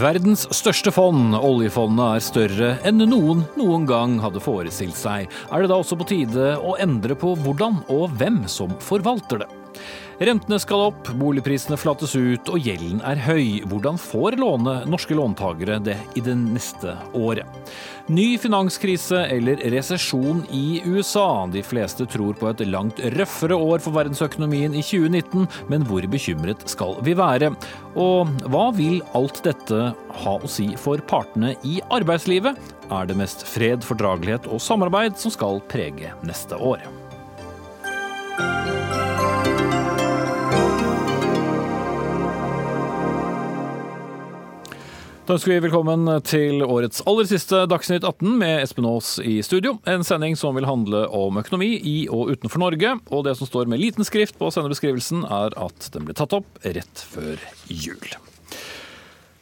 Verdens største fond, oljefondet, er større enn noen noen gang hadde forestilt seg. Er det da også på tide å endre på hvordan og hvem som forvalter det? Rentene skal opp, boligprisene flates ut og gjelden er høy. Hvordan får låne norske låntakere det i det neste året? Ny finanskrise eller resesjon i USA. De fleste tror på et langt røffere år for verdensøkonomien i 2019, men hvor bekymret skal vi være? Og hva vil alt dette ha å si for partene i arbeidslivet? Er det mest fred, fordragelighet og samarbeid som skal prege neste år? Da ønsker vi velkommen til årets aller siste Dagsnytt 18 med Espen Aas i studio. En sending som vil handle om økonomi i og utenfor Norge. Og det som står med liten skrift på sendebeskrivelsen, er at den ble tatt opp rett før jul.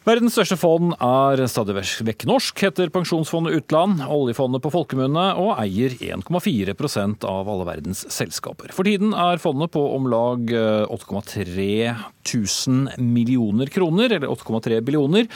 Verdens største fond er stadig vekk norsk, heter Pensjonsfondet utland, oljefondet på folkemunne, og eier 1,4% av alle verdens selskaper. For tiden er fondet på om lag 8,3 000 millioner kroner, eller 8,3 billioner,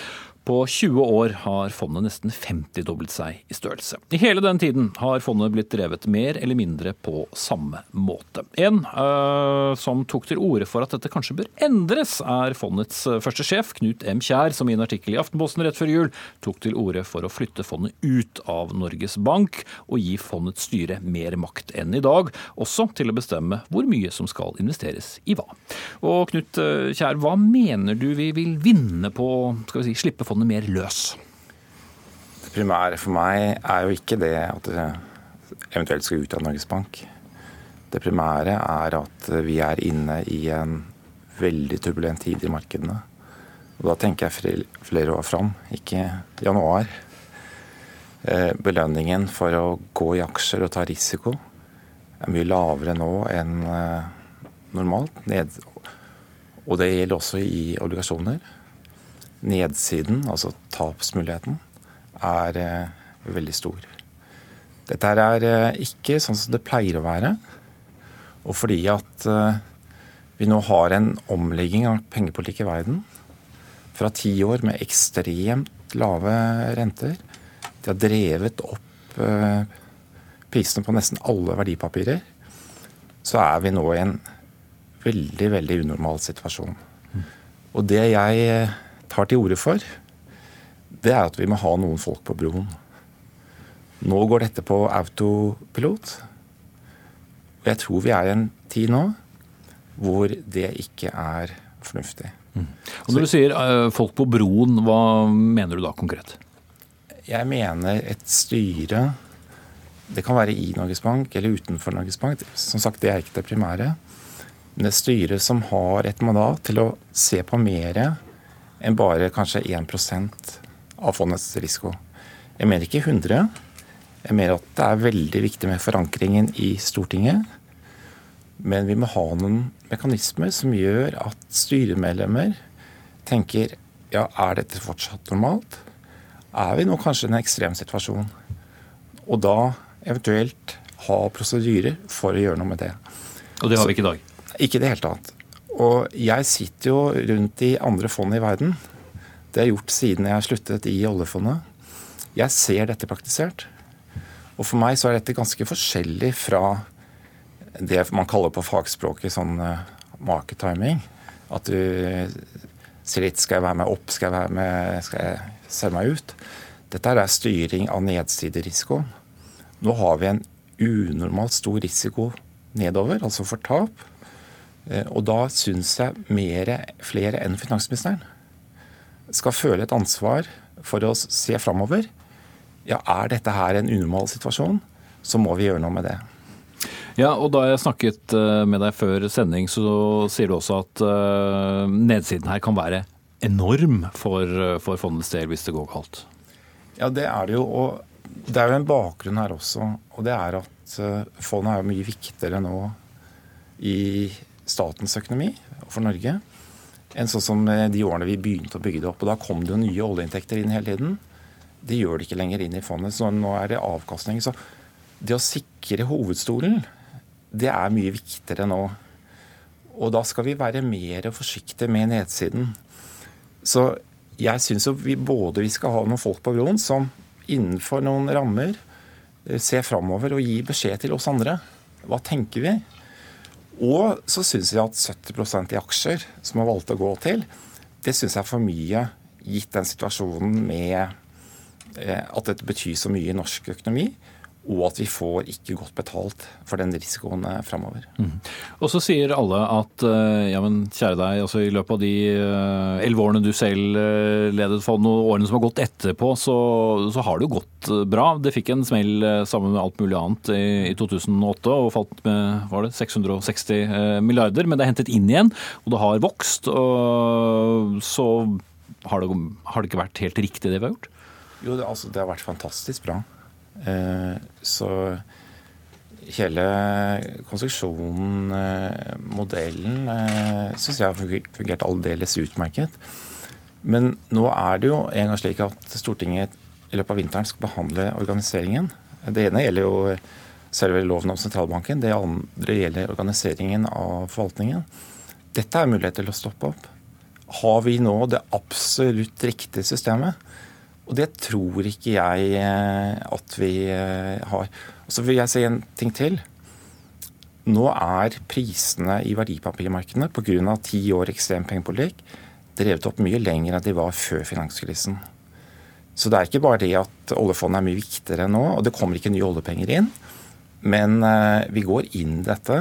på 20 år har fondet nesten 50-doblet seg i størrelse. I hele den tiden har fondet blitt drevet mer eller mindre på samme måte. En øh, som tok til orde for at dette kanskje bør endres, er fondets øh, første sjef, Knut M. Kjær, som i en artikkel i Aftenposten rett før jul tok til orde for å flytte fondet ut av Norges Bank og gi fondets styre mer makt enn i dag, også til å bestemme hvor mye som skal investeres i hva. Og Knut øh, Kjær, hva mener du vi vil vinne på skal vi si, slippe fondet fondet mer løs? Det primære for meg er jo ikke det at det eventuelt skal ut av Norges Bank. Det primære er at vi er inne i en veldig turbulent tid i markedene. Og da tenker jeg flere år fram, ikke januar. Eh, belønningen for å gå i aksjer og ta risiko er mye lavere nå enn eh, normalt. Og det gjelder også i obligasjoner nedsiden, altså tapsmuligheten, er eh, veldig stor. Dette er eh, ikke sånn som det pleier å være. Og fordi at eh, vi nå har en omlegging av pengepolitikk i verden fra ti år med ekstremt lave renter. De har drevet opp prisene på nesten alle verdipapirer. Så er vi nå i en veldig, veldig unormal situasjon. Og det jeg tar til orde for, det er at vi må ha noen folk på broen. Nå går dette på autopilot. Og jeg tror vi er i en tid nå hvor det ikke er fornuftig. Mm. Og Når du sier uh, folk på broen, hva mener du da konkret? Jeg mener et styre Det kan være i Norges Bank eller utenfor Norges Bank. Som sagt, det er ikke det primære. Men et styre som har et mandat til å se på mere enn bare kanskje 1% av fondets risiko. Jeg mener ikke 100. Jeg mener at det er veldig viktig med forankringen i Stortinget. Men vi må ha noen mekanismer som gjør at styremedlemmer tenker ja, er dette fortsatt normalt? Er vi nå kanskje i en ekstrem situasjon? Og da eventuelt ha prosedyrer for å gjøre noe med det. Og det har vi ikke i dag? Ikke i det hele tatt. Og jeg sitter jo rundt i andre fond i verden. Det har jeg gjort siden jeg sluttet i oljefondet. Jeg ser dette praktisert. Og for meg så er dette ganske forskjellig fra det man kaller på fagspråket sånn uh, market timing. At du sier litt skal jeg være med opp, skal jeg være med, skal jeg selge meg ut? Dette er styring av nedsiderisiko. Nå har vi en unormalt stor risiko nedover, altså for tap. Eh, og da syns jeg mere, flere enn finansministeren skal føle et ansvar for å se framover. Ja, er dette her en unormal situasjon, så må vi gjøre noe med det. Ja, og Da jeg snakket eh, med deg før sending, så sier du også at uh, nedsiden her kan være enorm for, for fondets del hvis det går galt. Ja, det er det jo. Og det er jo en bakgrunn her også. Og det er at fondet er mye viktigere nå i statens økonomi for Norge enn sånn som de årene vi begynte å bygge det opp. Og Da kom det jo nye oljeinntekter inn hele tiden. Det gjør det ikke lenger inn i fondet. Så nå er det avkastning. Så det å sikre hovedstolen, det er mye viktigere nå Og da skal vi være mer forsiktige med nedsiden. Så jeg syns vi både vi skal ha noen folk på broen som innenfor noen rammer eh, ser framover og gir beskjed til oss andre. Hva tenker vi? Og så syns jeg at 70% i aksjer, som har valgt å gå til, det syns jeg er for mye gitt den situasjonen med eh, at dette betyr så mye i norsk økonomi og at vi får ikke godt betalt for den risikoen eh, framover. Mm. Og så sier alle at eh, ja, men kjære deg, altså i løpet av de eh, elleve årene du selv ledet fondet, og årene som har gått etterpå, så, så, har det jo gått bra. Det fikk en smell sammen med alt mulig annet i, i 2008 og falt med var det 660 milliarder, men det er hentet inn igjen, og det har vokst. Og så har det, har det ikke vært helt riktig det vi har gjort? Jo, det, altså, det har vært fantastisk bra. Eh, så hele konstruksjonen, eh, modellen, eh, syns jeg har fungert aldeles utmerket. Men nå er det jo en gang slik at Stortinget i løpet av vinteren skal behandle organiseringen. Det ene gjelder jo selve loven om sentralbanken. Det andre gjelder organiseringen av forvaltningen. Dette er mulighet til å stoppe opp. Har vi nå det absolutt riktige systemet? Og det tror ikke jeg eh, at vi eh, har. Og så vil jeg si en ting til. Nå er prisene i verdipapirmarkedene pga. ti år ekstrem pengepolitikk drevet opp mye lenger enn de var før finanskrisen. Så det er ikke bare det at oljefondet er mye viktigere nå, og det kommer ikke nye oljepenger inn. Men eh, vi går inn i dette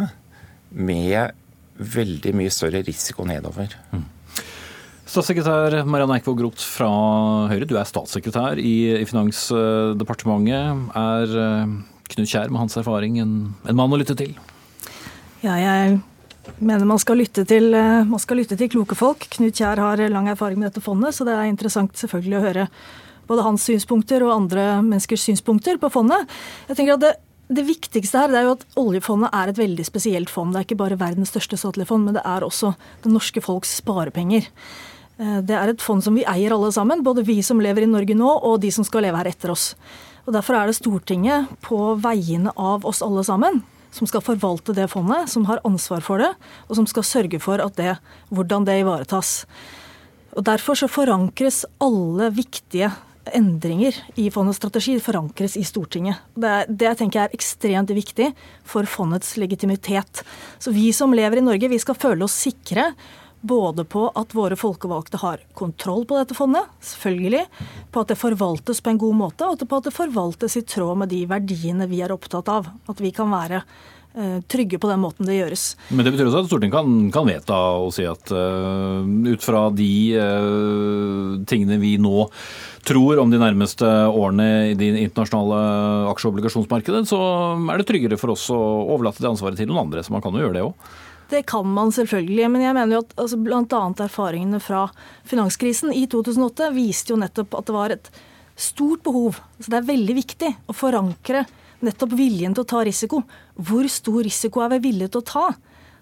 med veldig mye større risiko nedover. Mm. Statssekretær Marianne Eikvåg Groth fra Høyre, du er statssekretær i, i Finansdepartementet. Er uh, Knut Kjær med hans erfaring en, en, mann å lytte til? Ja, jeg mener man skal, til, uh, man skal lytte til kloke folk. Knut Kjær har lang erfaring med dette fondet, så det er interessant selvfølgelig å høre både hans synspunkter og andre menneskers synspunkter på fondet. Jeg tenker at det det viktigste her er jo at oljefondet er et veldig spesielt fond. Det er ikke bare verdens største statlige fond, men det er også det norske folks sparepenger. Eh, det er et fond som vi eier alle sammen, både vi som lever i Norge nå og de som skal leve her etter oss. Og Derfor er det Stortinget på vegne av oss alle sammen som skal forvalte det fondet, som har ansvar for det, og som skal sørge for det, hvordan det ivaretas. Og Derfor så forankres alle viktige endringer i fondets strategi forankres i Stortinget. Det, det tenker jeg er ekstremt viktig for fondets legitimitet. Så vi som lever i Norge, vi skal føle oss sikre både på at våre folkevalgte har kontroll på dette fondet, selvfølgelig, på at det forvaltes på en god måte, og på at det forvaltes i tråd med de verdiene vi er opptatt av. At vi kan være uh, trygge på den måten det gjøres. Men det betyr også at Stortinget kan, kan vedta og si at uh, ut fra de uh, tingene vi nå tror om de nærmeste årene i det internasjonale aksje- og obligasjonsmarkedet, så er det tryggere for oss å overlate det ansvaret til noen andre. Så man kan jo gjøre det òg. Det kan man selvfølgelig, men jeg mener jo at altså, bl.a. erfaringene fra finanskrisen i 2008 viste jo nettopp at det var et stort behov. Så det er veldig viktig å forankre nettopp viljen til å ta risiko. Hvor stor risiko er vi villige til å ta?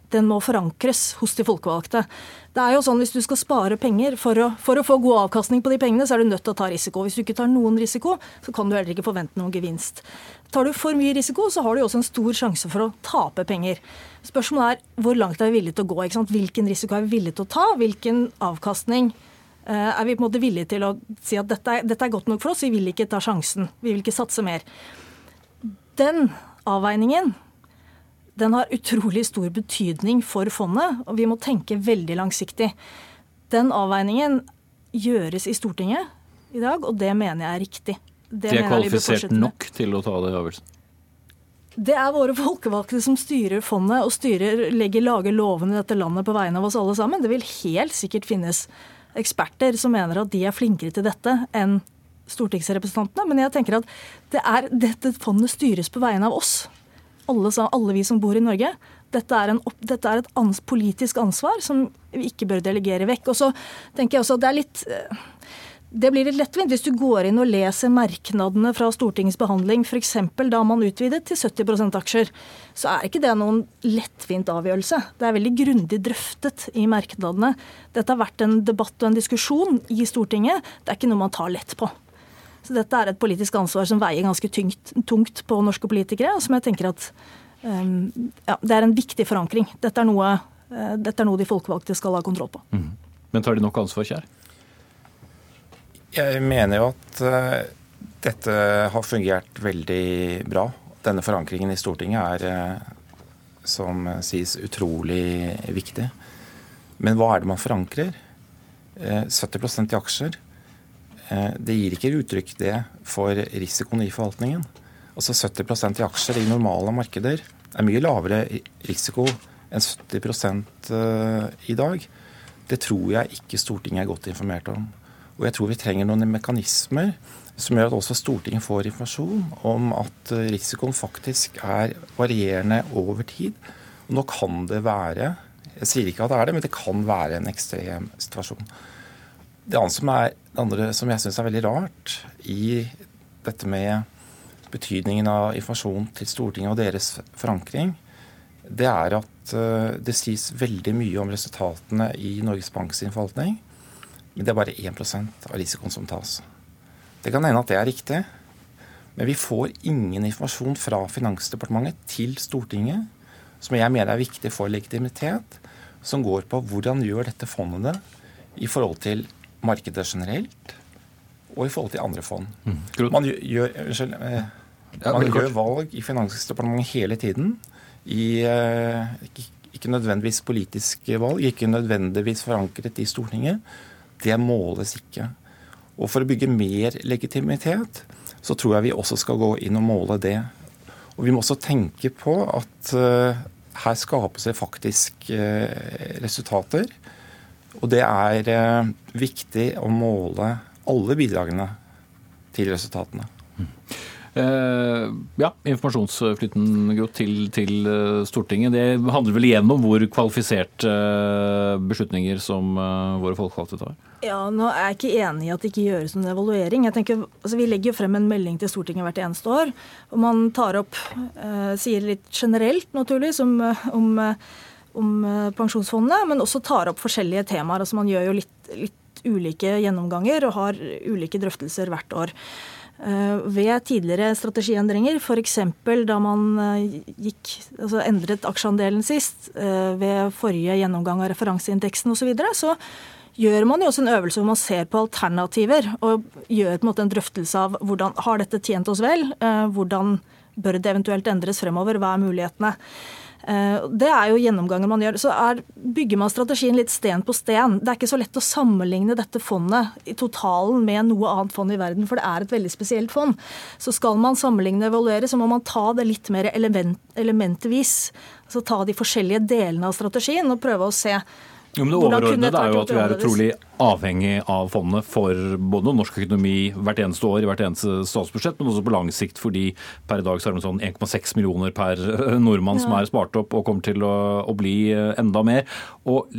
Den må forankres hos de folkevalgte. Det er jo sånn Hvis du skal spare penger for å, for å, få god avkastning på de pengene, så er du nødt til å ta risiko. Hvis du ikke tar noen risiko, så kan du heller ikke forvente noen gevinst. Tar du for mye risiko, så har du også en stor sjanse for å tape penger. Spørsmålet er hvor langt er vi villige til å gå? Hvilken risiko er vi villige til å ta? Hvilken avkastning eh, er vi på en måte villige til å si at dette er, dette er godt nok for oss, vi vil ikke ta sjansen. Vi vil ikke satse mer. Den avveiningen den har utrolig stor betydning for fondet, og vi må tenke veldig langsiktig. Den avveiningen gjøres i Stortinget i dag, og det mener jeg er riktig. Det de er kvalifisert nok til å ta det avgjørelsen? Det er våre folkevalgte som styrer fondet og styrer, legger, lager lovene i dette landet på vegne av oss alle sammen. Det vil helt sikkert finnes eksperter som mener at de er flinkere til dette enn stortingsrepresentantene. Men jeg tenker at det er, dette fondet styres på vegne av oss alle, alle vi som bor i Norge. Dette er, en, dette er et ans, politisk ansvar som vi ikke bør delegere vekk. Og så tenker jeg også at det er litt eh, det blir litt lettvint hvis du går inn og leser merknadene fra Stortingets behandling, f.eks. da man utvidet til 70% aksjer. Så er ikke det noen lettvint avgjørelse. Det er veldig grundig drøftet i merknadene. Dette har vært en debatt og en diskusjon i Stortinget. Det er ikke noe man tar lett på. Så dette er et politisk ansvar som veier ganske tungt, tungt på norske politikere, og som jeg tenker at um, ja, det er en viktig forankring. Dette er noe Dette er noe de folkevalgte skal ha kontroll på. Mm. Men tar de nok ansvar, Kjær? Jeg mener jo at dette har fungert veldig bra. Denne forankringen i Stortinget er, som sies, utrolig viktig. Men hva er det man forankrer? 70% i aksjer. Det gir ikke uttrykk det for risikoen i forvaltningen. Altså 70% i aksjer i normale markeder er mye lavere risiko enn 70 i dag. Det tror jeg ikke Stortinget er godt informert om. Og jeg tror vi trenger noen mekanismer som gjør at også Stortinget får informasjon om at risikoen faktisk er varierende over tid. Og nå kan det være Jeg sier ikke at det er det, men det kan være en ekstrem situasjon. Det andre som, er, det andre som jeg syns er veldig rart i dette med betydningen av informasjon til Stortinget og deres forankring, det er at eh, det sies veldig mye om resultatene i Norges Banks forvaltning, men det er bare 1 av risikoen som tas. Det kan hende at det er riktig, men vi får ingen informasjon fra Finansdepartementet til Stortinget, som jeg mener er viktig for legitimitet, som går på hvordan gjør dette fondet det i forhold til markedet generelt og i forhold til andre fond. Mm. Man gjør, unnskyld, eh, man gjør valg i Finansdepartementet hele tiden. I, eh, ikke nødvendigvis politiske valg, ikke nødvendigvis forankret i Stortinget. Det måles ikke. Og For å bygge mer legitimitet så tror jeg vi også skal gå inn og måle det. Og Vi må også tenke på at uh, her skapes det faktisk uh, resultater. Og det er uh, viktig å måle alle bidragene til resultatene. Uh, ja, informasjonsflyten til, til, eh, Stortinget. Det handler vel igjen om hvor kvalifiserte uh, beslutninger som våre folkevalgte tar? Ja, nå er jeg ikke enig i at det ikke gjøres noen evaluering. Jeg tenker, altså Vi legger jo frem en melding til Stortinget hvert eneste år. og Man tar opp, sier litt generelt naturligvis om, om, om pensjonsfondet, men også tar opp forskjellige temaer. altså Man gjør jo litt, litt ulike gjennomganger og har ulike drøftelser hvert år. Eh, ved tidligere strategiendringer, f.eks. da man eh, gikk, altså endret aksjeandelen sist, eh, ved forrige gjennomgang av referanseindeksen osv., så, videre, så gjør man jo også en øvelse hvor man ser på alternativer og gjør på en måte en drøftelse av hvordan har dette tjent oss vel, hvordan bør det eventuelt endres fremover, hva er mulighetene. Eh, det er jo gjennomganger man gjør. Så er, bygger man strategien litt sten på sten. Det er ikke så lett å sammenligne dette fondet i totalen med noe annet fond i verden, for det er et veldig spesielt fond. Så skal man sammenligne og evaluere, så må man ta det litt mer element, elementvis. Altså ta de forskjellige delene av strategien og prøve å se jo, men Det overordnede er jo at vi er utrolig avhengig av fondet for både norsk økonomi hvert eneste år i hvert eneste statsbudsjett, men også på lang sikt fordi per i dag så er det sånn 1,6 millioner per nordmann ja. som er spart opp og kommer til å, å bli enda mer. Og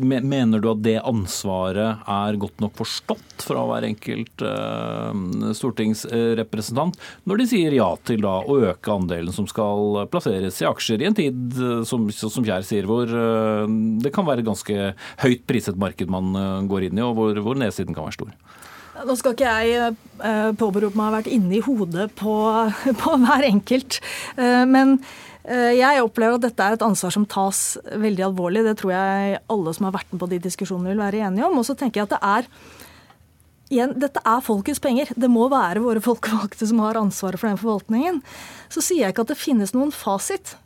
Mener du at det ansvaret er godt nok forstått fra hver enkelt uh, stortingsrepresentant, når de sier ja til da å øke andelen som skal plasseres i aksjer i en tid, uh, som, som Kjær sier, hvor uh, det kan være et ganske høyt priset marked man går inn i, og hvor, hvor nedsiden kan være stor? Nå skal ikke jeg påberope meg å ha vært inne i hodet på, på hver enkelt, men Eh, jeg opplever at dette er et ansvar som tas veldig alvorlig. Det tror jeg alle som har vært med på de diskusjonene vil være enige om. Og så tenker jeg at det er igjen, dette er folkets penger. Det må være våre folkevalgte som har ansvaret for den forvaltningen. Så sier jeg ikke at det finnes noen fasit.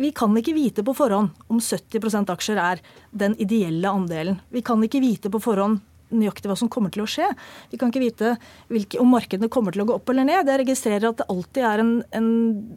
Vi kan ikke vite på forhånd om 70% aksjer er den ideelle andelen. Vi kan ikke vite på forhånd nøyaktig hva som kommer til å skje. Vi kan ikke vite hvilke, om markedene kommer til å gå opp eller ned. Jeg registrerer at det alltid er en, en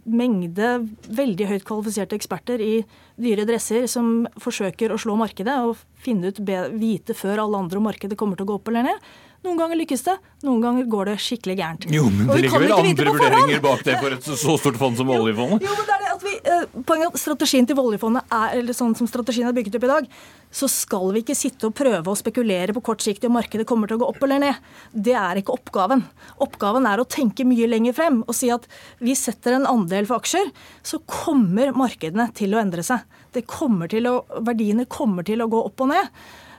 mengde veldig høyt kvalifiserte eksperter i dyre dresser som forsøker å slå markedet og finne ut, vite før alle andre om markedet kommer til å gå opp eller ned. Noen ganger lykkes det, noen ganger går det skikkelig gærent. Jo, men det ligger vel andre vurderinger bak det for et så stort fond som oljefondet? Jo, men det er det at vi, eh, Strategien til oljefondet er, eller sånn som strategien er bygget opp i dag, så skal vi ikke sitte og prøve å spekulere på kort sikt om markedet kommer til å gå opp eller ned. Det er ikke oppgaven. Oppgaven er å tenke mye lenger frem og si at vi setter en andel for aksjer, så kommer markedene til å endre seg. Kommer til å, verdiene kommer til å gå opp og ned.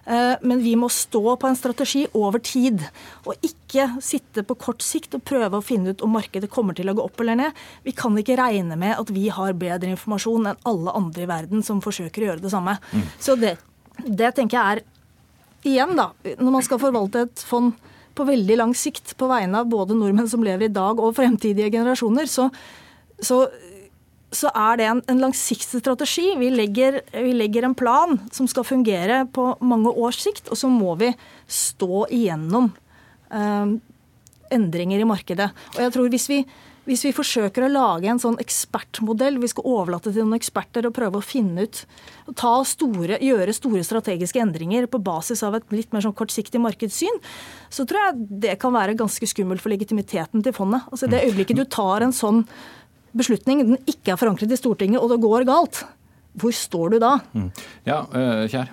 Eh, men vi må stå på en strategi over tid, og ikke sitte på kort sikt og prøve å finne ut om markedet kommer til å gå opp eller ned. Vi kan ikke regne med at vi har bedre informasjon enn alle andre i verden som forsøker å gjøre det samme. Mm. Så det, det tenker jeg er igjen, da, når man skal forvalte et fond på veldig lang sikt på vegne av både nordmenn som lever i dag og fremtidige generasjoner, så, så, så er det en, en, langsiktig strategi. Vi legger, vi legger, en plan som skal fungere på mange års sikt, og så må vi stå igjennom eh, endringer i markedet. Og jeg tror hvis vi hvis vi forsøker å lage en sånn ekspertmodell, vi skal overlate til noen eksperter og prøve å finne ut store, Gjøre store strategiske endringer på basis av et litt mer sånn kortsiktig markedssyn, så tror jeg det kan være ganske skummelt for legitimiteten til fondet. Altså Det øyeblikket du tar en sånn beslutning, den ikke er forankret i Stortinget, og det går galt, hvor står du da? Mm. Ja, øh, Kjær?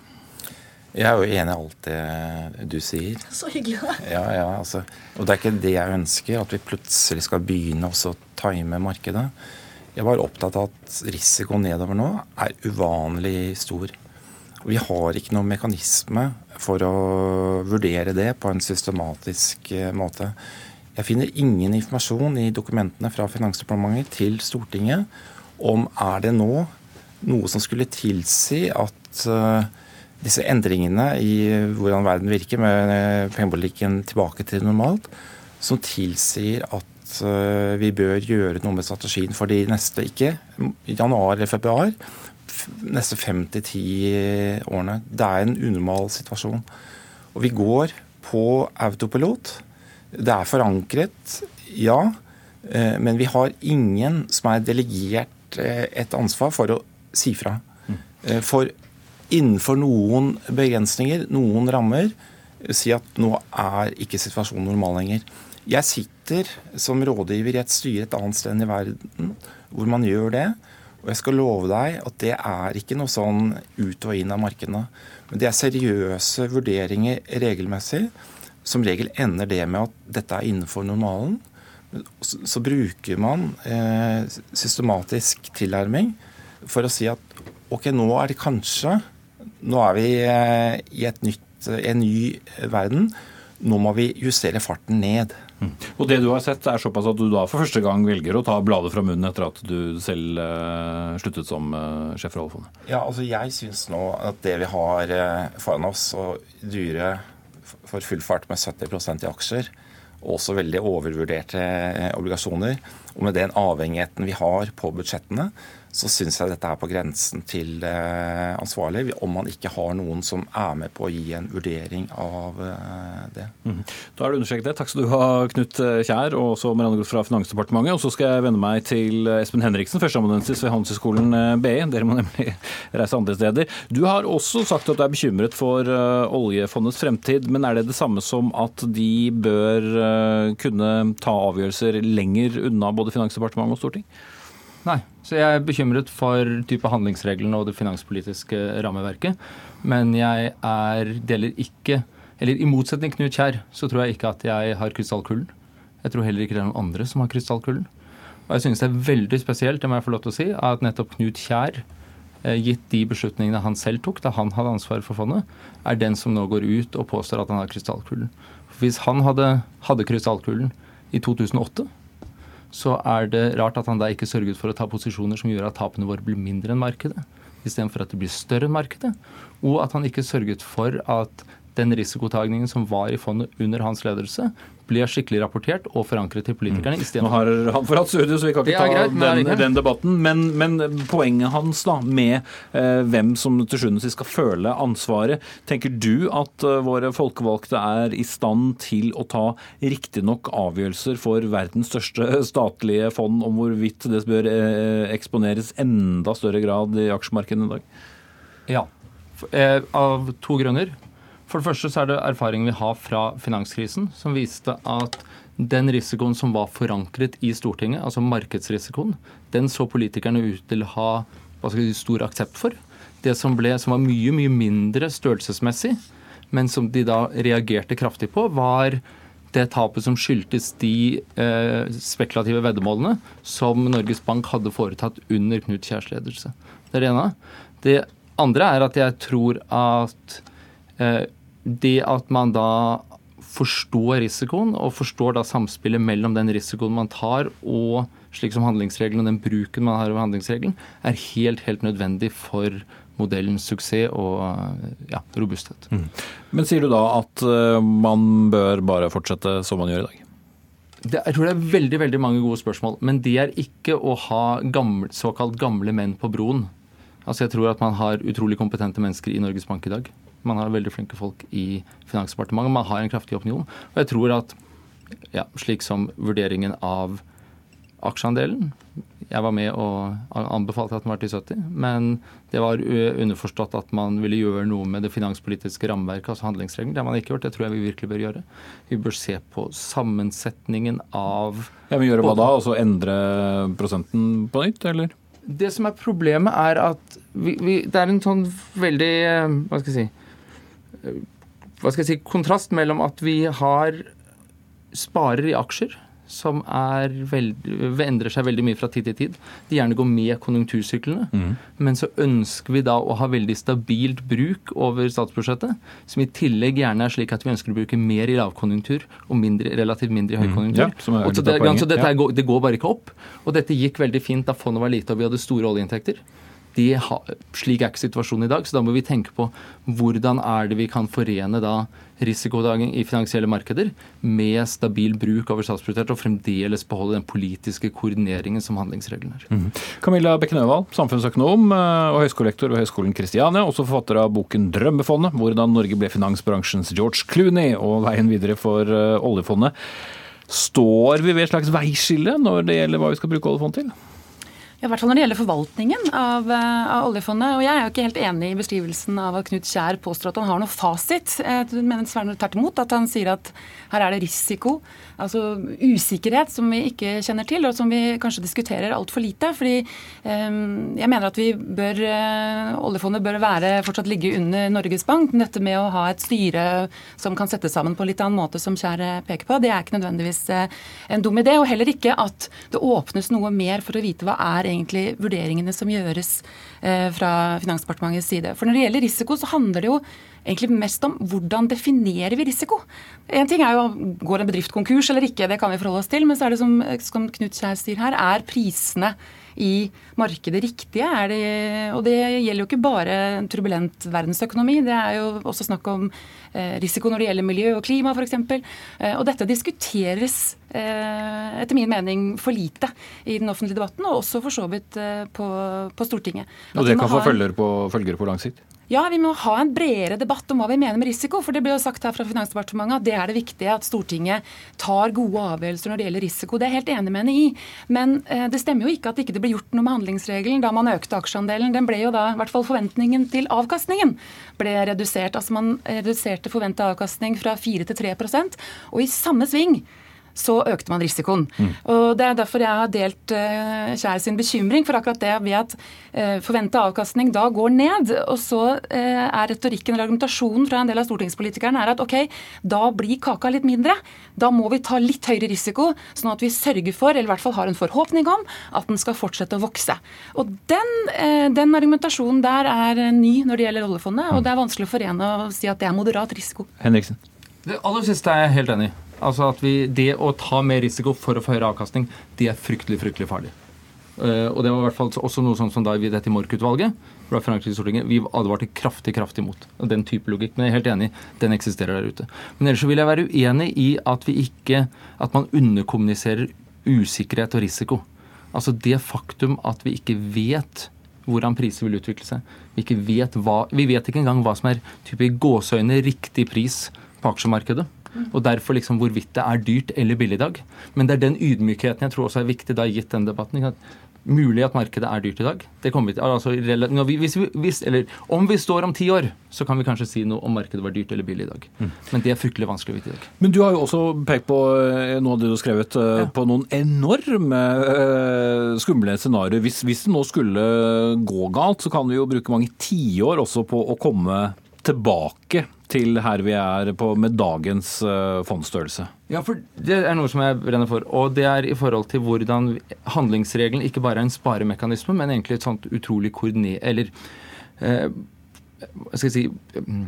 Jeg er jo enig i alt det du sier. Så hyggelig. Ja, ja, altså. Og det er ikke det jeg ønsker, at vi plutselig skal begynne å time markedet. Jeg var opptatt av at risikoen nedover nå er uvanlig stor. Og vi har ikke noen mekanisme for å vurdere det på en systematisk eh, måte. Jeg finner ingen informasjon i dokumentene fra Finansdepartementet til Stortinget om er det nå noe som skulle tilsi at uh, disse endringene i hvordan verden virker, med eh, pengepolitikken tilbake til normalt, som tilsier at eh, vi bør gjøre noe med strategien for de neste, ikke januar eller februar, neste fem til ti årene. Det er en unormal situasjon. Og vi går på autopilot. Det er forankret, ja. Eh, men vi har ingen som er delegert et ansvar for å si fra. Mm. For innenfor noen begrensninger, noen rammer, si at nå er ikke situasjonen normal lenger. Jeg sitter som rådgiver i et styre et annet sted i verden hvor man gjør det. Og jeg skal love deg at det er ikke noe sånn ut og inn av markedene. Men det er seriøse vurderinger regelmessig. Som regel ender det med at dette er innenfor normalen. Så, så bruker man eh, systematisk tilnærming for å si at ok, nå er det kanskje nå er vi eh, i nytt, en ny verden. Nå må vi justere farten ned. Mm. Og Det du har sett er såpass at du da for første gang velger å ta bladet fra munnen etter at du selv uh, sluttet som uh, sjef for oljefondet? Ja, altså jeg syns nå at det vi har uh, foran oss, å dure for full fart med 70% i aksjer, og også veldig overvurderte obligasjoner, og med den avhengigheten vi har på budsjettene, så syns jeg dette er på grensen til eh, ansvarlig, om man ikke har noen som er med på å gi en vurdering av eh, det. Mm. Da er det understreket det. Takk skal du ha, Knut Kjær, og også Marianne Groth fra Finansdepartementet. Og så skal jeg vende meg til Espen Henriksen, førsteamanuensis ved Handelshøyskolen eh, BI. Dere må nemlig reise andre steder. Du har også sagt at du er bekymret for oljefondets fremtid, men er det det samme som at de bør kunne ta avgjørelser lenger unna både Finansdepartementet og storting? Nei. Så jeg er bekymret for type handlingsreglene og det finanspolitiske rammeverket. Men jeg er, deler ikke Eller i motsetning Knut Kjær, så tror jeg ikke at jeg har krystallkulen. Jeg tror heller ikke det er noen andre som har krystallkulen. Og jeg synes det er veldig spesielt, det må jeg få lov til å si, at nettopp Knut Kjær, eh, gitt de beslutningene han selv tok da han hadde ansvaret for fondet, er den som nå går ut og påstår at han har krystallkulen. Hvis han hadde, hadde krystallkulen i 2008, så er det rart at han da ikke sørget for å ta posisjoner som gjør at tapene våre blir mindre enn markedet, istedenfor at det blir større enn markedet. Og at han ikke sørget for at den risikotagningen som var i fondet under hans ledelse, blir skikkelig rapportert og forankret til politikerne. Mm. Nå har han forlatt studio, så vi kan ikke ta greit, den, den, debatten. Men, men, poenget hans da, med eh, hvem som til sjuende og sist skal føle ansvaret, tenker du at eh, våre folkevalgte er i stand til å ta riktignok avgjørelser for verdens største statlige fond om hvorvidt det bør eh, eksponeres enda større grad i aksjemarkedet i dag? Ja, eh, av to grunner. For det første så er det erfaringen vi har fra finanskrisen, som viste at den risikoen som var forankret i Stortinget, altså markedsrisikoen, den så politikerne ut til å ha si, stor aksept for. Det som, ble, som var mye, mye mindre størrelsesmessig, men som de da reagerte kraftig på, var det tapet som skyldtes de eh, spekulative veddemålene som Norges Bank hadde foretatt under Knut Kjærs ledelse. Det er det ene. Det andre er at jeg tror at Eh, det at man da forstår risikoen, og forstår da samspillet mellom den risikoen man tar og slik som handlingsregelen og den bruken man har av handlingsregelen, er helt, helt nødvendig for modellens suksess og ja, robusthet. Mm. Men sier du da at uh, man bør bare fortsette som man gjør i dag? Det, jeg tror det er veldig veldig mange gode spørsmål. Men det er ikke å ha gamle, såkalt gamle menn på broen. Altså Jeg tror at man har utrolig kompetente mennesker i Norges Bank i dag. Man har veldig flinke folk i Finansdepartementet. Man har en kraftig opinion. Og jeg tror at ja, slik som vurderingen av aksjeandelen Jeg var med og anbefalte at den var til 70, men det var underforstått at man ville gjøre noe med det finanspolitiske rammeverket, altså handlingsregelen. Det har man ikke gjort. Det tror jeg vi virkelig bør gjøre. Vi bør se på sammensetningen av Ja, men Gjøre hva da? Altså endre prosenten på nytt, eller? Det som er problemet, er at vi, vi, det er en sånn veldig Hva skal jeg si hva skal jeg si, kontrast mellom at vi har sparer i aksjer som veld, endrer seg veldig mye fra tid til tid. De gjerne går med konjunktursyklene. Mm. Men så ønsker vi da å ha veldig stabilt bruk over statsbudsjettet, som i tillegg gjerne er slik at vi ønsker å bruke mer i lavkonjunktur og mindre, relativt mindre i høykonjunktur. Mm. Ja, det, så dette ja. går, det går bare ikke opp. Og dette gikk veldig fint da fondet var lite og vi hadde store oljeinntekter. Ha, slik er ikke situasjonen i dag, så da må vi tenke på hvordan er det vi kan forene da risikodagen i finansielle markeder med stabil bruk over statsbudsjettet og fremdeles beholde den politiske koordineringen som handlingsregelen er. Mm. Camilla Bekken Øvald, samfunnsøkonom eh, og høyskolelektor ved Høgskolen Kristiania, også forfatter av boken 'Drømmefondet hvordan Norge ble finansbransjens George Clooney' og veien videre for eh, oljefondet. Står vi ved et slags veiskille når det gjelder hva vi skal bruke oljefondet til? Ja, I hvert fall når det gjelder forvaltningen av, eh, av, oljefondet. Og jeg er jo ikke helt enig i beskrivelsen av at Knut Kjær påstår at han har noe fasit. Jeg mener tvert imot at han sier at her er det risiko, altså usikkerhet, som vi ikke kjenner til, og som vi kanskje diskuterer altfor lite. Fordi um, jeg mener at vi bør, uh, oljefondet bør være, fortsatt ligge under Norges Bank. Men dette med å ha et styre som kan settes sammen på en litt annen måte, som Kjær peker på, det er ikke nødvendigvis en dum idé. Og heller ikke at det åpnes noe mer for å vite hva er egentlig vurderingene som gjøres eh, fra Finansdepartementets side. For når det gjelder risiko, så handler det jo egentlig mest om hvordan definerer vi risiko. En ting er jo går en bedrift konkurs eller ikke, det kan vi forholde oss til. Men så er det som, som Knut Kjær sier her, er prisene i markedet riktige? Er det, og det gjelder jo ikke bare en turbulent verdensøkonomi. Det er jo også snakk om eh, risiko når det gjelder miljø og klima f.eks. Eh, og dette diskuteres eh, etter min mening for lite i den offentlige debatten, og også for så vidt på, på, Stortinget. Og det kan få følger på, følger på lang sikt? Ja, vi må ha en bredere debatt om hva vi mener med risiko. For det ble jo sagt her fra Finansdepartementet at det er det viktige at Stortinget tar gode avgjørelser når det gjelder risiko. Det er jeg helt enig med henne i. Men eh, det stemmer jo ikke at det ikke ble gjort noe med handlingsregelen da man økte aksjeandelen. Den ble jo da, i hvert fall forventningen til avkastningen ble redusert. Altså man reduserte forventa avkastning fra 4 til 3% og i samme sving så økte man risikoen. Mm. Og Det er derfor jeg har delt uh, Kjær sin bekymring for akkurat det ved at uh, eh, forventa avkastning da går ned. Og så uh, er retorikken eller argumentasjonen fra en del av stortingspolitikerne er at ok, da blir kaka litt mindre. Da må vi ta litt høyere risiko, sånn at vi sørger for, eller i hvert fall har en forhåpning om, at den skal fortsette å vokse. Og den, uh, den argumentasjonen der er ny når det gjelder oljefondet, og det er vanskelig å forene og si at det er moderat risiko. Henriksen. Det aller siste er jeg helt enig i. Altså at vi, Det å ta mer risiko for å få høyere avkastning, det er fryktelig fryktelig farlig. Uh, og Det var i hvert fall også noe sånn som da vi dette i Mork-utvalget vi advarte kraftig kraftig mot den type logikk. Men jeg er helt enig, den eksisterer der ute. Men ellers så vil jeg være uenig i at vi ikke, at man underkommuniserer usikkerhet og risiko. Altså det faktum at vi ikke vet hvordan priser vil utvikle seg. Vi, vet, hva, vi vet ikke engang hva som er type gåseøyne riktig pris på aksjemarkedet. Og derfor liksom hvorvidt det er dyrt eller billig i dag. Men det er den ydmykheten jeg tror også er viktig da gitt den debatten. Mulig at markedet er dyrt i dag. Det kommer vi til, altså, hvis vi, hvis, eller, om vi står om ti år, så kan vi kanskje si noe om markedet var dyrt eller billig i dag. Mm. Men det er fryktelig vanskelig å vite i dag. Men du har jo også pekt på eh, noe av det du har skrevet, eh, ja. på noen enorme uh, skumle scenarioer. Hvis, hvis det nå skulle gå galt, så kan vi jo bruke mange tiår også på å komme tilbake til her vi er på, med dagens uh, fondsstørrelse? Ja, for Det er noe som jeg brenner for. Og det er i forhold til hvordan handlingsregelen ikke bare er en sparemekanisme, men egentlig et sånt utrolig koordiner... Eller hva skal jeg si um,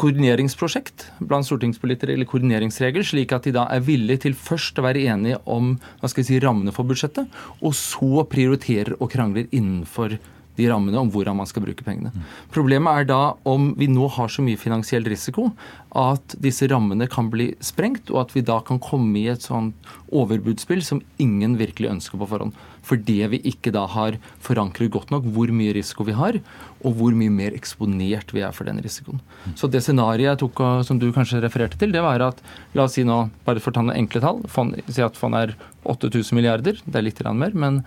koordineringsprosjekt blant stortingspolitikere, eller koordineringsregel, slik at de da er villige til først å være enige om hva skal jeg si, rammene for budsjettet, og så prioriterer og krangler innenfor de rammene om hvordan man skal bruke pengene. Problemet er da om vi nå har så mye finansiell risiko at disse rammene kan bli sprengt, og at vi da kan komme i et sånn overbudsspill som ingen virkelig ønsker på forhånd. Fordi vi ikke da har forankret godt nok hvor mye risiko vi har, og hvor mye mer eksponert vi er for den risikoen. Så det scenarioet jeg tok, som du kanskje refererte til, det var at la oss si nå, bare for å ta noen enkle tall, fond, si at fondet er 8000 milliarder, det er litt mer, men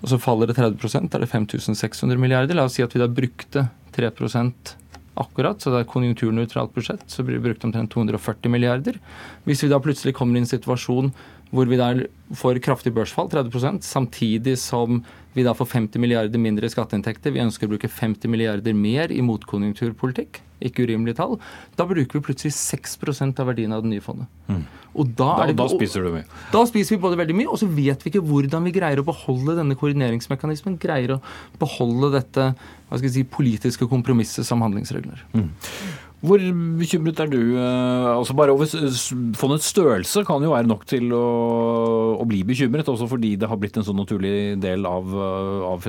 og så faller det 30 er det 5600 milliarder. La oss si at vi da brukte 3% akkurat, så det er konjunkturnøytralt budsjett, så blir det brukt omtrent 240 milliarder. Hvis vi da plutselig kommer i en situasjon hvor vi da får kraftig børsfall, 30% samtidig som vi da får 50 milliarder mindre i skatteinntekter. Vi ønsker å bruke 50 milliarder mer i motkonjunkturpolitikk. Ikke urimelig tall. Da bruker vi plutselig 6% av verdien av det nye fondet. Mm. Og da, da, det, da, spiser du mye? Da spiser vi både veldig mye, og så vet vi ikke hvordan vi greier å beholde denne koordineringsmekanismen. Greier å beholde dette hva skal jeg si, politiske kompromisset som handlingsregler. Mm. Hvor bekymret er du? Eh, altså Bare over fondets størrelse kan jo være nok til å, å, bli bekymret, også fordi det har blitt en sånn naturlig del av, eh, av,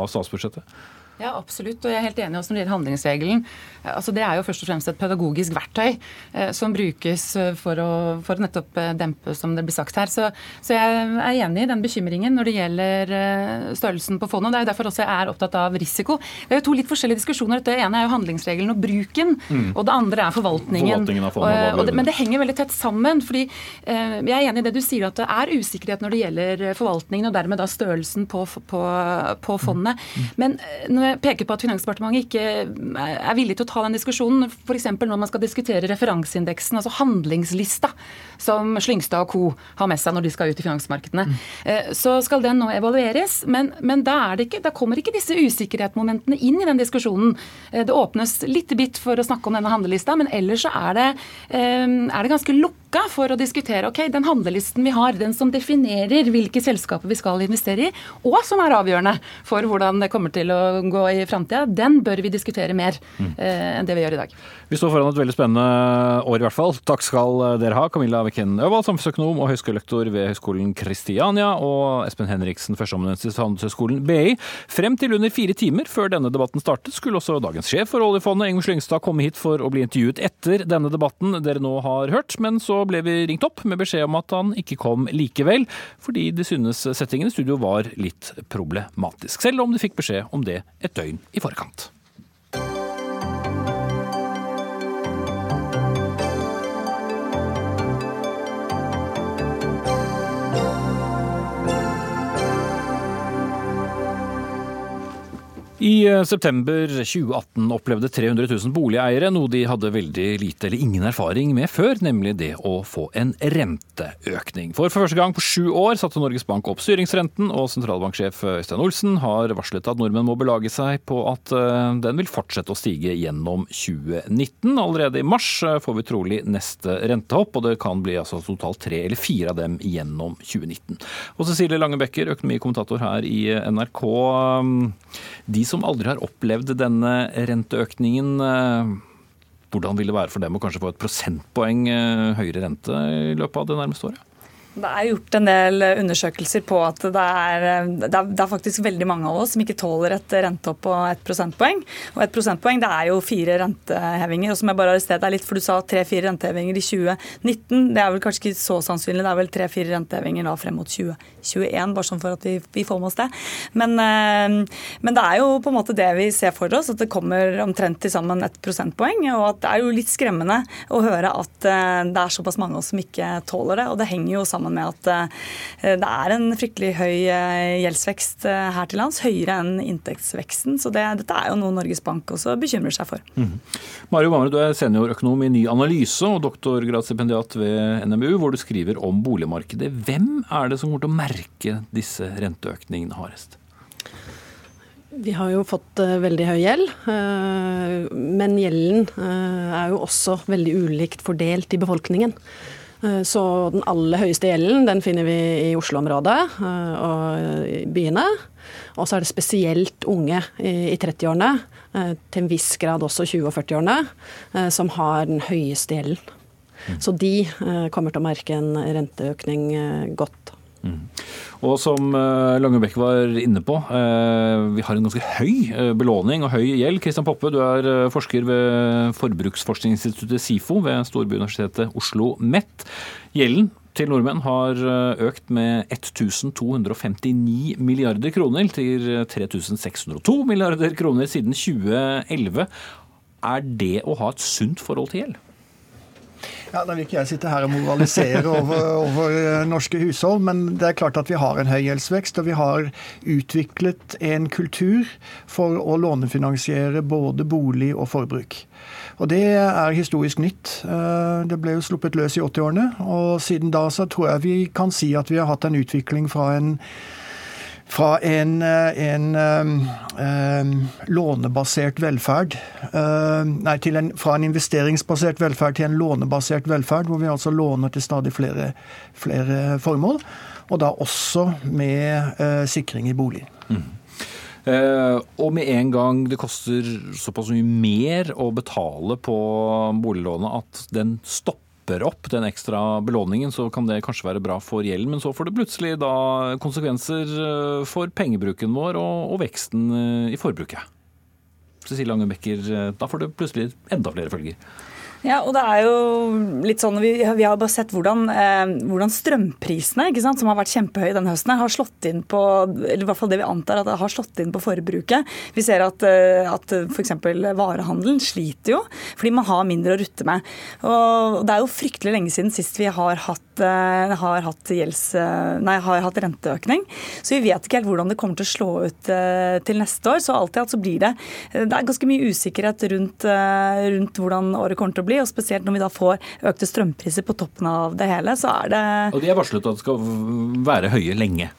av statsbudsjettet? Ja, absolutt. Og jeg er helt enig også når det gjelder handlingsregelen. Altså, det er jo først og fremst et pedagogisk verktøy eh, som brukes eh, for å, for nettopp eh, dempe, som det blir sagt her. Så, så, jeg er enig i den bekymringen når det gjelder eh, størrelsen på fondet. Det er jo derfor også jeg er opptatt av risiko. Det er jo to litt forskjellige diskusjoner. Det ene er jo handlingsregelen og bruken, mm. og det andre er forvaltningen. forvaltningen fondet, og, og det, men det henger veldig tett sammen. fordi eh, Jeg er enig i det du sier, at det er usikkerhet når det gjelder forvaltningen, og dermed da størrelsen på, på, på fondet. Mm. Men når peker på at Finansdepartementet ikke er villig til å ta den diskusjonen, f.eks. når man skal diskutere referanseindeksen, altså handlingslista, som Slyngstad og co. har med seg når de skal ut i finansmarkedene. Mm. Så skal den nå evalueres, men, men da, ikke, da, kommer ikke disse usikkerhetsmomentene inn i den diskusjonen. Eh, det åpnes litt bitt for å snakke om denne handlelista, men ellers er det, eh, er det ganske lukka for å diskutere ok, den handlelisten vi har, den som definerer hvilke selskaper vi skal investere i, og som er avgjørende for hvordan det kommer til å gå i framtida, den bør vi diskutere mer mm. enn det vi gjør i dag. Vi står foran et veldig spennende år i hvert fall. Takk skal dere ha, Camilla Wiken Øvald, samfunnsøkonom og høyskolelektor ved Høgskolen Kristiania, og Espen Henriksen, førsteamanuensis ved Handelshøyskolen BI. Frem til under fire timer før denne debatten startet, skulle også dagens sjef for oljefondet, Ingo Slyngstad, komme hit for å bli intervjuet etter denne debatten dere nå har hørt, men så ble vi ringt opp med beskjed om at han ikke kom likevel, fordi det synes settingen i studio var litt problematisk, selv om de fikk beskjed om det et døgn i forkant. I eh, september 2018 opplevde 300 000 boligeiere noe de hadde veldig lite eller ingen erfaring med før, nemlig det å få en renteøkning. For for første gang på sju år satte Norges Bank opp styringsrenten, og sentralbanksjef Øystein Olsen har varslet at nordmenn må belage seg på at eh, den vil fortsette å stige gjennom 2019. Allerede i mars eh, får vi trolig neste rentehopp, og det kan bli altså totalt tre eller fire av dem gjennom 2019. Og Cecilie Lange Becker, økonomikommentator her i NRK. De som aldri har opplevd denne renteøkningen, eh, hvordan vil det være for dem å kanskje få et prosentpoeng eh, høyere rente i løpet av det nærmeste året? Det er gjort en del undersøkelser på at det er, det er, det er faktisk veldig mange av oss som ikke tåler et renteopp på ett prosentpoeng. Og ett prosentpoeng det er jo fire rentehevinger. Og som jeg bare arresterte deg litt, for du sa tre-fire rentehevinger i 2019. Det er vel kanskje ikke så sannsynlig. Det er vel tre-fire rentehevinger da frem mot 2021, bare sånn for at vi, vi får med oss det. Men, eh, men, det er jo på en måte det vi ser for oss, at det kommer omtrent til sammen ett prosentpoeng. Og at det er jo litt skremmende å høre at eh, det er såpass mange av oss som ikke tåler det. Og det henger jo sammen sammen med at eh, det er en fryktelig høy eh, gjeldsvekst eh, her til lands. Høyere enn inntektsveksten. Så det, dette er jo noe Norges Bank også bekymrer seg for. Mm. Mario Gamre, du er seniorøkonom i Ny Analyse og doktorgradsstipendiat ved NMU, hvor du skriver om boligmarkedet. Hvem er det som kommer til å merke disse renteøkningene hardest? Vi har jo fått veldig høy gjeld, men gjelden er jo også veldig ulikt fordelt i befolkningen. Eh, så den aller høyeste gjelden den finner vi i Oslo-området eh, og i byene. Og så er det spesielt unge i 30-årene, eh, til en viss grad også 20- og 40-årene, som har den høyeste gjelden. Mm. Så de kommer til å merke en renteøkning godt. Mm. Og som Langebekk var inne på, vi har en ganske høy belåning og høy gjeld. Kristian Poppe, du er forsker ved forbruksforskningsinstituttet SIFO ved Storbyuniversitetet Oslo MET. Gjelden til nordmenn har eh, økt med 1259 milliarder kroner til 3602 milliarder kroner siden 2011. Er det å ha et sunt forhold til gjeld? Ja, Da vil ikke jeg sitte her og moralisere over, over, eh, norske hushold, men det er klart at vi har en høy gjeldsvekst, og vi har utviklet en kultur for å lånefinansiere både bolig og forbruk. Og det er historisk nytt. Eh, det ble jo sluppet løs i 80-årene, og siden da så tror jeg vi kan si at vi har hatt en utvikling fra en fra en, eh, en um, lånebasert velferd uh, Nei, en, fra en investeringsbasert velferd til en lånebasert velferd, hvor vi altså låner til stadig flere, flere formål. Og da også med uh, sikring i bolig. Mm. Uh, og med en gang det koster såpass mye mer å betale på boliglånet at den stopper opp den ekstra belåningen, så kan det kanskje være bra for gjelden. Men så får det plutselig da konsekvenser eh, for pengebruken vår og, og veksten eh, i forbruket. Cecilie Langebekker, da får det plutselig enda flere følger. Ja, og det er jo litt sånn, Vi, vi har bare sett hvordan, eh, hvordan strømprisene, sant, som har vært kjempehøye denne høsten, har slått inn på eller i hvert fall det vi antar at det har slått inn på forbruket. Vi ser at, eh, at f.eks. varehandelen sliter jo, fordi man har mindre å rutte med. Og Det er jo fryktelig lenge siden sist vi har hatt, eh, har hatt, gjelds, eh, nei, har hatt renteøkning. Så vi vet ikke helt hvordan det kommer til å slå ut til neste år. Så alt i alt så blir det Det er ganske mye usikkerhet rundt, rundt hvordan året kommer til å bli, og spesielt når vi da får økte strømpriser på toppen av det hele, så er det Og de er varslet at det skal være høye lenge?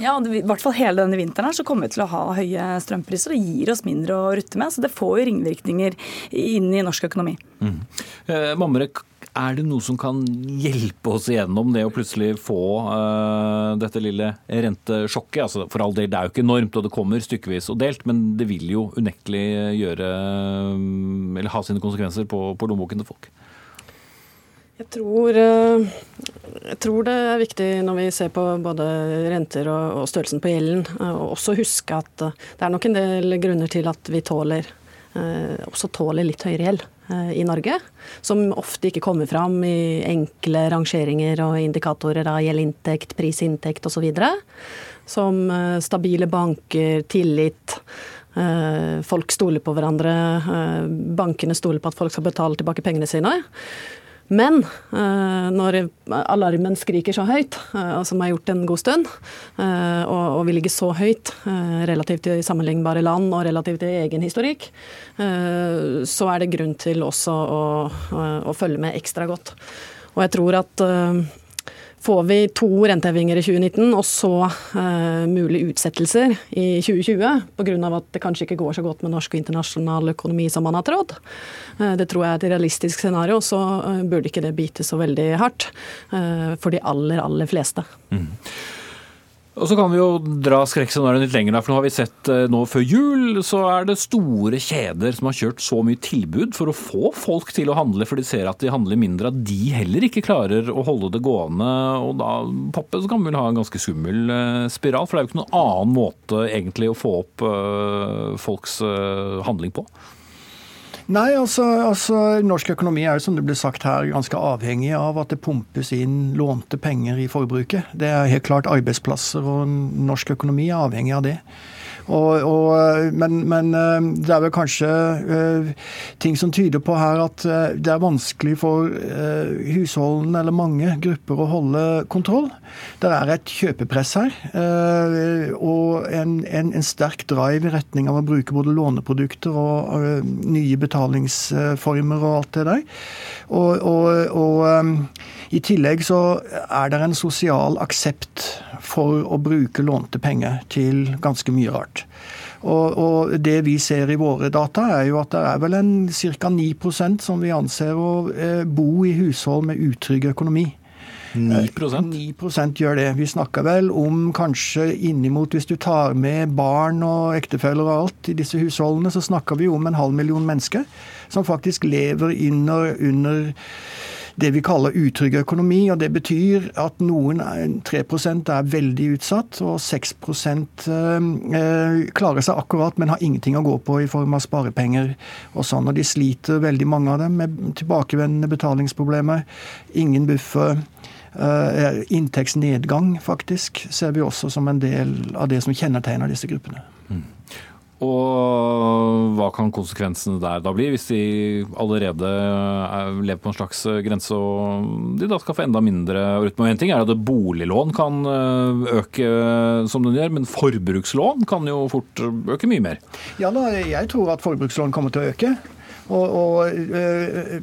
Ja, i hvert fall hele denne vinteren her så kommer vi til å ha høye strømpriser. Det gir oss mindre å rutte med. Så det får jo ringvirkninger inn i norsk økonomi. Mm. Eh, Mamre, er det noe som kan hjelpe oss igjennom det å plutselig få uh, dette lille rentesjokket? Altså, for all del, det er jo ikke enormt, og det kommer stykkevis og delt, men det vil jo unektelig gjøre Eller ha sine konsekvenser på, på lommeboken til folk. Jeg tror, eh, jeg tror, det er viktig når vi ser på både renter og, størrelsen på gjelden, å også huske at eh, det er nok en del grunner til at vi tåler, eh, også tåler litt høyere gjeld i Norge. Som ofte ikke kommer fram i enkle rangeringer og indikatorer av gjeldinntekt, prisinntekt osv. Som stabile banker, tillit. Folk stoler på hverandre. Bankene stoler på at folk skal betale tilbake pengene sine. Men uh, når alarmen skriker så høyt, og som har gjort en god stund, uh, og, vi ligger så høyt relativt til sammenlignbare land og relativt til egen historikk, så er det grunn til også å, å, følge med ekstra godt. Og jeg tror at Får vi to rentehevinger i 2019 og så uh, mulige utsettelser i 2020 pga. at det kanskje ikke går så godt med norsk og internasjonal økonomi som man har trodd, uh, det tror jeg er et realistisk scenario, så uh, burde ikke det bite så veldig hardt for de aller, aller fleste. Mm. Og så kan vi jo dra skrekkscenarioet litt lenger, for nå har vi sett eh, nå før jul så er det store kjeder som har kjørt så mye tilbud for å få folk til å handle, for de ser at de handler mindre, at de heller ikke klarer å holde det gående. Og da Poppe, så kan vi vel ha en ganske skummel eh, spiral, for det er jo ikke noen annen måte egentlig å få opp eh, folks handling på. Nei, altså, altså, norsk økonomi er jo som det ble sagt her ganske avhengig av at det pumpes inn lånte penger i forbruket. Det er helt klart arbeidsplasser, og norsk økonomi er avhengig av det. Og, og, men, men, eh, det er vel kanskje uh, ting som tyder på her at det er vanskelig for husholdene eller mange grupper å holde kontroll. Det er et kjøpepress her, og en, en, en, sterk drive i retning av å bruke både låneprodukter og nye betalingsformer og alt det der. Og, og, i tillegg så er det en sosial aksept for å bruke lånte penger til ganske mye rart. Og, og, det vi ser i våre data, er jo at det er vel en ca. 9% som vi anser å eh, bo i hushold med utrygg økonomi. 9% 9% gjør det. Vi snakker vel om kanskje innimot, hvis du tar med barn og ektefeller og alt i disse husholdene, så snakker vi om en halv million mennesker som faktisk lever under, under det vi kaller utrygg økonomi. og Det betyr at noen, 3% er veldig utsatt, og 6 eh, klarer seg akkurat, men har ingenting å gå på i form av sparepenger og sånn. Og de sliter, veldig mange av dem, med tilbakevendende betalingsproblemer. Ingen buffer. Inntektsnedgang, faktisk, ser vi også som en del av det som kjennetegner disse gruppene. Mm. Og hva kan konsekvensene der da bli, hvis de allerede lever på en slags grense og de da skal få enda mindre rutte med? En ting er at boliglån kan øh, øke som den gjør, men forbrukslån kan jo fort øke mye mer? Ja, da, jeg tror at forbrukslån kommer til å øke. Og, og eh,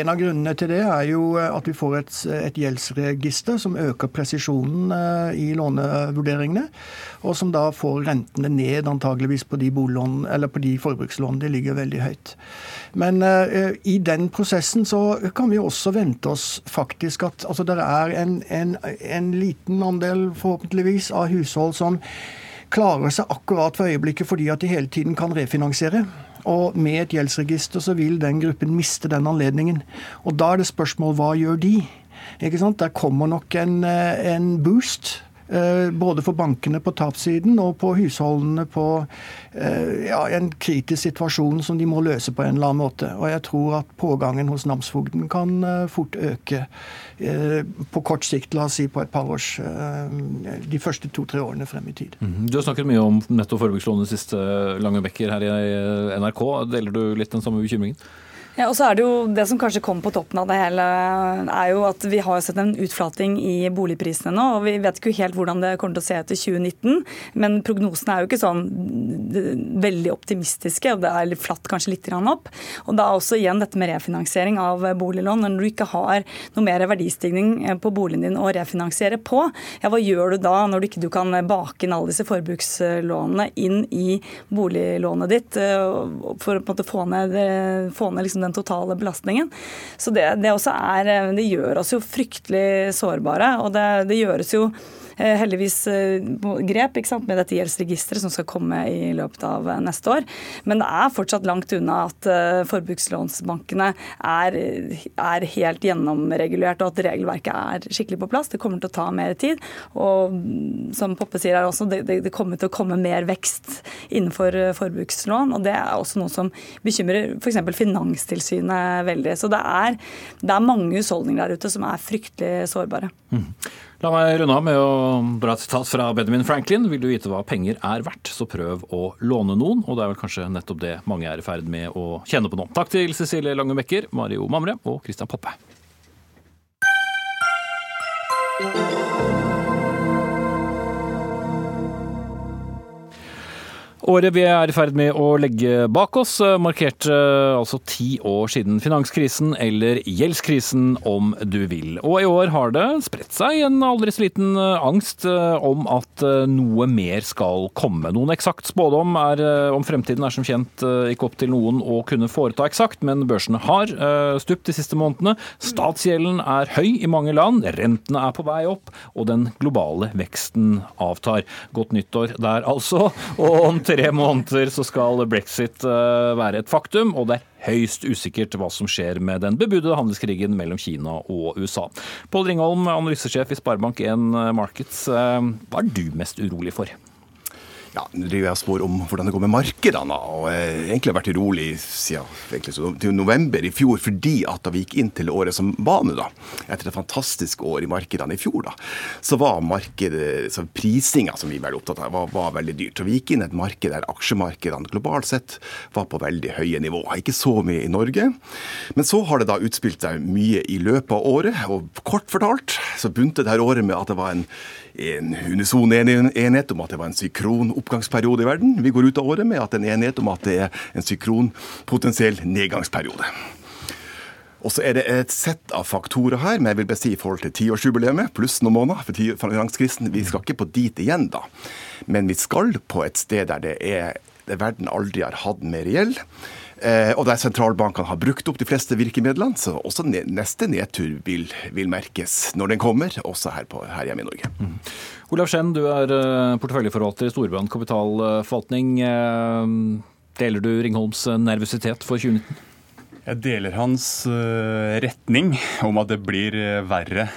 En av grunnene til det er jo at vi får et, et gjeldsregister som øker presisjonen eh, i lånevurderingene, og som da får rentene ned antageligvis på de, eller på de forbrukslånene. De ligger veldig høyt. Men uh, i den prosessen så kan vi også vente oss faktisk at altså det er en, en, en liten andel, forhåpentligvis, av hushold som klarer seg akkurat for øyeblikket fordi at de hele tiden kan refinansiere. Og med et gjeldsregister så vil den gruppen miste den anledningen. Og da er det spørsmål hva gjør de? Ikke sant? Der kommer nok en, eh, en boost både for bankene på tapssiden og på husholdene på eh, ja, en kritisk situasjon som de må løse på en eller annen måte. Og jeg tror at pågangen hos namsfogden kan eh, fort øke på kort sikt, la oss si på et par års De første to-tre årene frem i tid. Mhm. Du har snakket mye om netto forbrukslån de siste lange bekker her i NRK. Deler du litt den samme bekymringen? Ja, og så er Det jo det som kanskje kom på toppen av det hele, er jo at vi har sett en utflating i boligprisene nå. og Vi vet ikke helt hvordan det kommer til å se ut i 2019, men prognosene er jo ikke sånn veldig optimistiske. og Det er flatt kanskje litt opp. Og Da også igjen dette med refinansiering av boliglån. Når du ikke har noe mer verdistigning på boligen din å refinansiere på, ja, hva gjør du da når du ikke kan bake inn alle disse forbrukslånene inn i boliglånet ditt eh, for å på en måte få ned, få ned liksom den totale belastningen. Så det, det, er, det gjør oss jo fryktelig sårbare. og det, det gjøres jo Eh, heldigvis eh, grep med dette gjeldsregisteret som skal komme i løpet av eh, neste år. Men det er fortsatt langt unna at forbrukslånsbankene er, er helt gjennomregulert og at regelverket er skikkelig på plass. Det kommer til å ta mer tid. Og som Poppe sier her også, det, det kommer til å komme mer vekst innenfor forbrukslån. Og det er også noe som bekymrer f.eks. Finanstilsynet veldig. Så det er, det er mange husholdninger der ute som er fryktelig sårbare. Mm. La meg runde av med å bra sitat fra Benjamin Franklin. Vil du vite hva penger er verdt, så prøv å låne noen. Og det er vel kanskje nettopp det mange er i ferd med å kjenne på nå. Takk til Cecilie Lange Bekker, Mario Mamre og Christian Poppe. Året vi er i ferd med å legge bak oss, eh, markerte eh, altså ti år siden finanskrisen, eller gjeldskrisen om du vil. Og i år har det spredt seg en aldri så liten eh, angst om at noe mer skal komme. Noen eksakt spådom er, om fremtiden er som kjent ikke opp til noen å kunne foreta eksakt, men børsene har stupt de siste månedene. Statsgjelden er høy i mange land, rentene er på vei opp, og den globale veksten avtar. Godt nyttår der altså. og om tre måneder så skal brexit eh, være et faktum, og det er høyst usikkert hva som skjer med den bebudede handelskrigen mellom Kina og USA. Pål Ringholm, analysesjef i Sparebank1 Markets, eh, hva er du mest urolig for? Ja, Nå driver jeg og spår om hvordan det går med markedene. og eh, Egentlig har vært urolig siden egentlig, til november i fjor, fordi at da vi gikk inn til året som var nå, etter et fantastisk år i markedene i fjor, da, så var markedet, så prisinga som vi var opptatt av, var, var, veldig dyrt. Så Vi gikk inn i et marked der aksjemarkedene globalt sett var på veldig høye nivåer. Ikke så mye i Norge. Men så har det da utspilt seg mye i løpet av året. og Kort fortalt så begynte det her året med at det var en en unison enighet om at det var en synkronoppgangsperiode i verden. Vi går ut av året med at en enighet om at det er en synkronpotensiell nedgangsperiode. Og så er det et sett av faktorer her, men jeg vil besti i forhold til tiårsjubileet, pluss noen måneder for finanskrisen. Vi skal ikke på dit igjen, da. Men vi skal på et sted der det er det verden aldri har hatt mer gjeld. Eh, og der sentralbankene har brukt opp de fleste virkemidlene, så også neste nedtur vil, vil merkes når den kommer, også her, på, her hjemme i Norge. Mm. Olav Skjenn, du er eh, porteføljeforvalter i Storbrann kapitalforvaltning. Eh, deler du Ringholms nervøsitet for 2019? Jeg deler hans retning om at det blir verre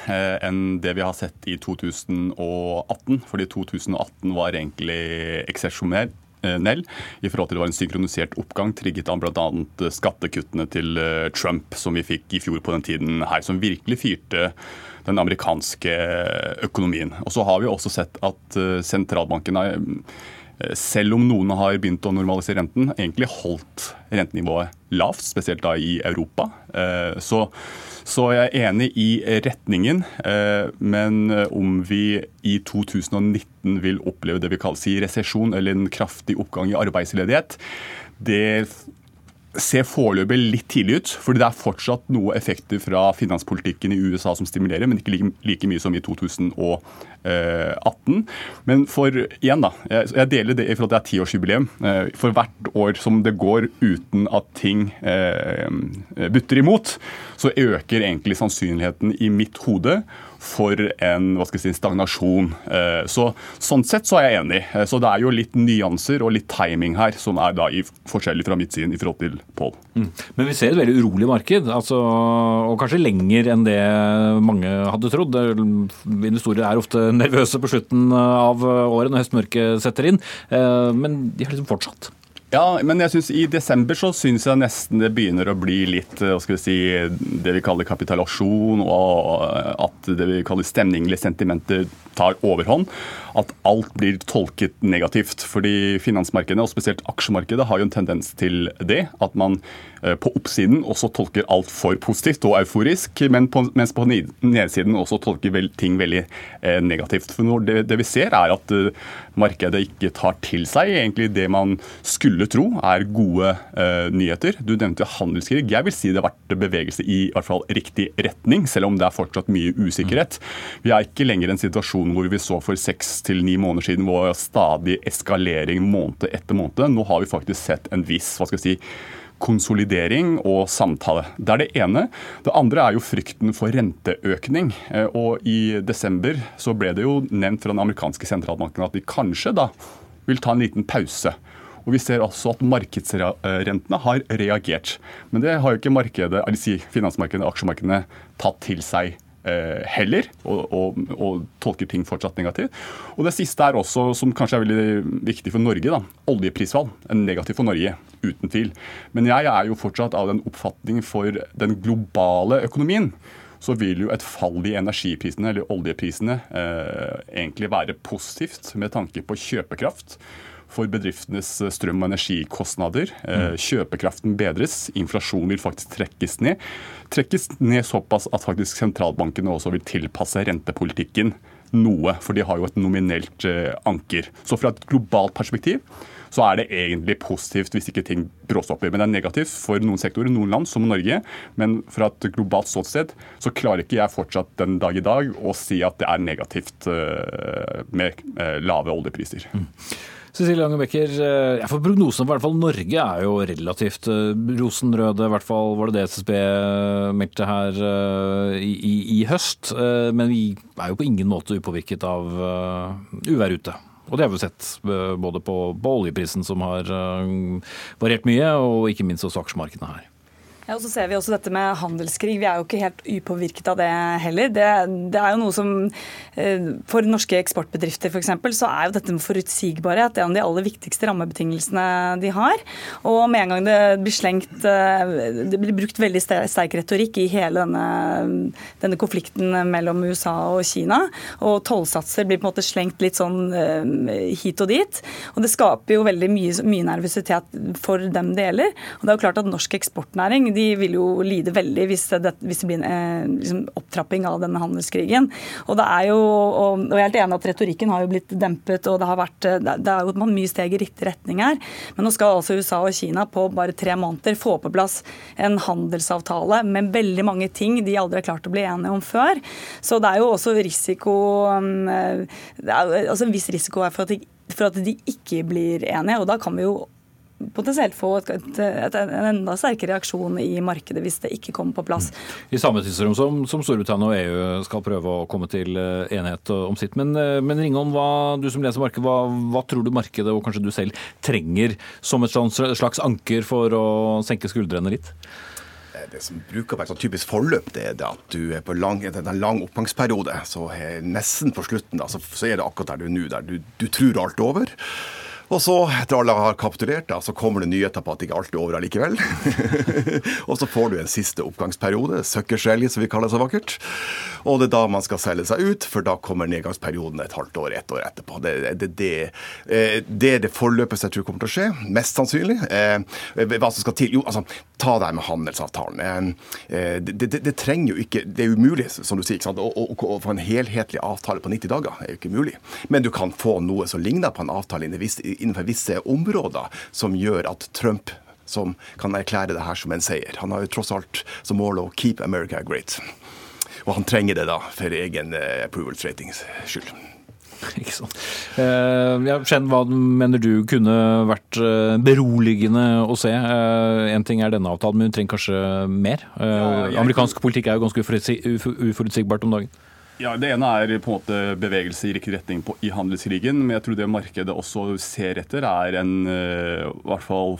enn det vi har sett i 2018. Fordi 2018 var egentlig eksepsjonelt Nell, i forhold til det var en synkronisert oppgang trigget av bl.a. skattekuttene til eh, Trump som vi fikk i fjor på den tiden her, som virkelig fyrte den amerikanske økonomien. Og så har vi også sett at sentralbanken sentralbankene selv om noen har begynt å normalisere renten, egentlig holdt rentenivået lavt, spesielt da i Europa. Så så jeg er enig i retningen, eh, men om vi i 2019 vil oppleve det vi kaller si resesjon, eller en kraftig oppgang i arbeidsledighet, det ser foreløpig litt tidlig ut. fordi det er fortsatt noe effekter fra finanspolitikken i USA som stimulerer, men ikke like, like mye som i 2018. Men for igjen, da. Jeg, deler det i forhold til det er tiårsjubileum. Eh, for hvert år som det går uten at ting eh, butter imot, så øker egentlig sannsynligheten i mitt hode for en hva skal jeg si, stagnasjon. Eh, så, sånn sett så er jeg enig. Eh, så det er jo litt nyanser og litt timing her som er da i, forskjellig fra mitt syn i forhold til Pål. Mm. Men vi ser et veldig urolig marked, altså, og kanskje lenger enn det mange hadde trodd. Investorer er ofte nervøse på slutten av året når høstmørket setter inn, eh, men de har liksom fortsatt. Ja, men jeg synes i desember så syns jeg nesten det begynner å bli litt hva skal vi si, det vi kaller kapitalasjon, og at det vi kaller stemningelige sentimenter tar overhånd. At alt blir tolket negativt. Fordi finansmarkedene, og spesielt aksjemarkedet, har jo en tendens til det. At man eh, på oppsiden også tolker alt for positivt og euforisk, men på, mens på nedsiden også tolker ting veldig eh, negativt. For det, det, vi ser, er at eh, markedet ikke tar til seg egentlig det man skulle tro er gode eh, nyheter. Du nevnte handelskrig. Jeg vil si det har vært bevegelse i, i hvert fall riktig retning, selv om det er fortsatt mye usikkerhet. Vi er ikke lenger i en situasjon hvor vi så for seks til ni måneder siden hvor stadig eskalering måned etter måned. Nå har vi faktisk sett en viss hva skal jeg si, konsolidering og samtale. Det er det ene. Det andre er jo frykten for renteøkning. Eh, og I desember så ble det jo nevnt fra den amerikanske sentralbanken at de kanskje da vil ta en liten pause. Og Vi ser også at markedsrentene har reagert. Men det har jo ikke markedet, eller si finansmarkedet, aksjemarkedene tatt til seg heller, og, og, og, tolker ting fortsatt negativt. Og Det siste er også, som kanskje er veldig viktig for Norge, da, oljeprisfall. er negativt for Norge, uten tvil. Men jeg er jo fortsatt av den oppfatning for den globale økonomien så vil jo et fall i energiprisene, eller oljeprisene, eh, egentlig være positivt med tanke på kjøpekraft for bedriftenes eh, strøm- og energikostnader. Eh. Kjøpekraften bedres, inflasjonen vil faktisk trekkes ned. Trekkes ned såpass at faktisk sentralbankene også vil tilpasse rentepolitikken noe, for de har jo et nominelt eh, anker. Så fra et globalt perspektiv så er det egentlig positivt hvis ikke ting bråstopper. Men det er negativt for noen sektorer, noen land, som Norge. Men fra et globalt ståsted så klarer ikke jeg fortsatt den dag i dag å si at det er negativt med lave oljepriser. Mm. Cecilie Lange Becker, eh, for prognosen for hvert fall Norge er jo relativt eh, rosenrøde. I hvert fall var det det SSB eh, meldte her i, i, i høst. Men vi er jo på ingen måte upåvirket av uvær ute. Og det har vi sett både på, på oljeprisen, som har variert mye, og ikke minst også aksjemarkedene her. Ja, og så ser vi også dette med handelskrig. Vi er jo ikke helt upåvirket av det heller. Det, det er jo noe som eh, For norske eksportbedrifter f.eks. så er jo dette med forutsigbarhet det er en av de aller viktigste rammebetingelsene de har. Og med en gang det blir slengt eh, Det blir brukt veldig sterk retorikk i hele denne, denne konflikten mellom USA og Kina. Og tollsatser blir på en måte slengt litt sånn eh, hit og dit. Og det skaper jo veldig mye, mye nervøsitet for dem det gjelder. Og det er jo klart at norsk eksportnæring de vil jo lide veldig hvis det, hvis det blir en eh, liksom, opptrapping av denne handelskrigen. Og det er jo, og, og jeg er helt enig at retorikken har jo blitt dempet, og det har vært det er jo mye steg i riktig retning her. Men nå skal altså USA og Kina på bare tre måneder få på plass en handelsavtale med veldig mange ting de aldri har klart å bli enige om før. Så det er jo også risiko mm, det er, altså En viss risiko her for at de for at de ikke blir enige. og Da kan vi jo potensielt få et, et, et, en enda sterkere reaksjon i markedet hvis det ikke kommer på plass. I samme tidsrom som, som, Storbritannia og EU skal prøve å komme til eh, enighet om sitt. Men, eh, men Ringholm, hva, du som leser markedet, hva, hva, tror du markedet og kanskje du selv trenger som et slags anker for å senke skuldrene litt? det som bruker å være et typisk forløp, det er det at du er på lang, en lang oppgangsperiode. Så nesten på slutten da, så, så er det akkurat der du er nå, der du, du tror alt er over. Og så, etter alle har kapitulert, da, så kommer det nyheter på at ikke alt er over allikevel. og så får du en siste oppgangsperiode, suckers som vi kaller det så vakkert. Og det er da man skal selge seg ut, for da kommer nedgangsperioden et halvt år, ett år etterpå. Det, det, det, eh, det er det forløpet jeg tror kommer til å skje, mest sannsynlig. Eh, hva som skal til? Jo, altså, ta deg med handelsavtalen. Eh, det, trenger jo ikke Det er umulig, som du sier? Å, å, å, få en helhetlig avtale på 90 dager er jo ikke mulig. Men du kan få noe som ligner på en avtale innenfor visse områder, som gjør at Trump som kan erklære det her som en seier. Han har jo tross alt som mål å 'keep America great'. Og han trenger det da for egen uh, approval ratings skyld. Ikke sånn. Uh, ja, Shen, hva mener du kunne vært uh, beroligende å se? Uh, en ting er denne avtalen, men hun trenger kanskje mer? Ja, jeg... Amerikansk politikk er jo ganske uforutsigbart om dagen. Ja, Det ene er på en måte bevegelse i riktig retning på, i handelskrigen. Men jeg tror det markedet også ser etter, er en uh, i hvert fall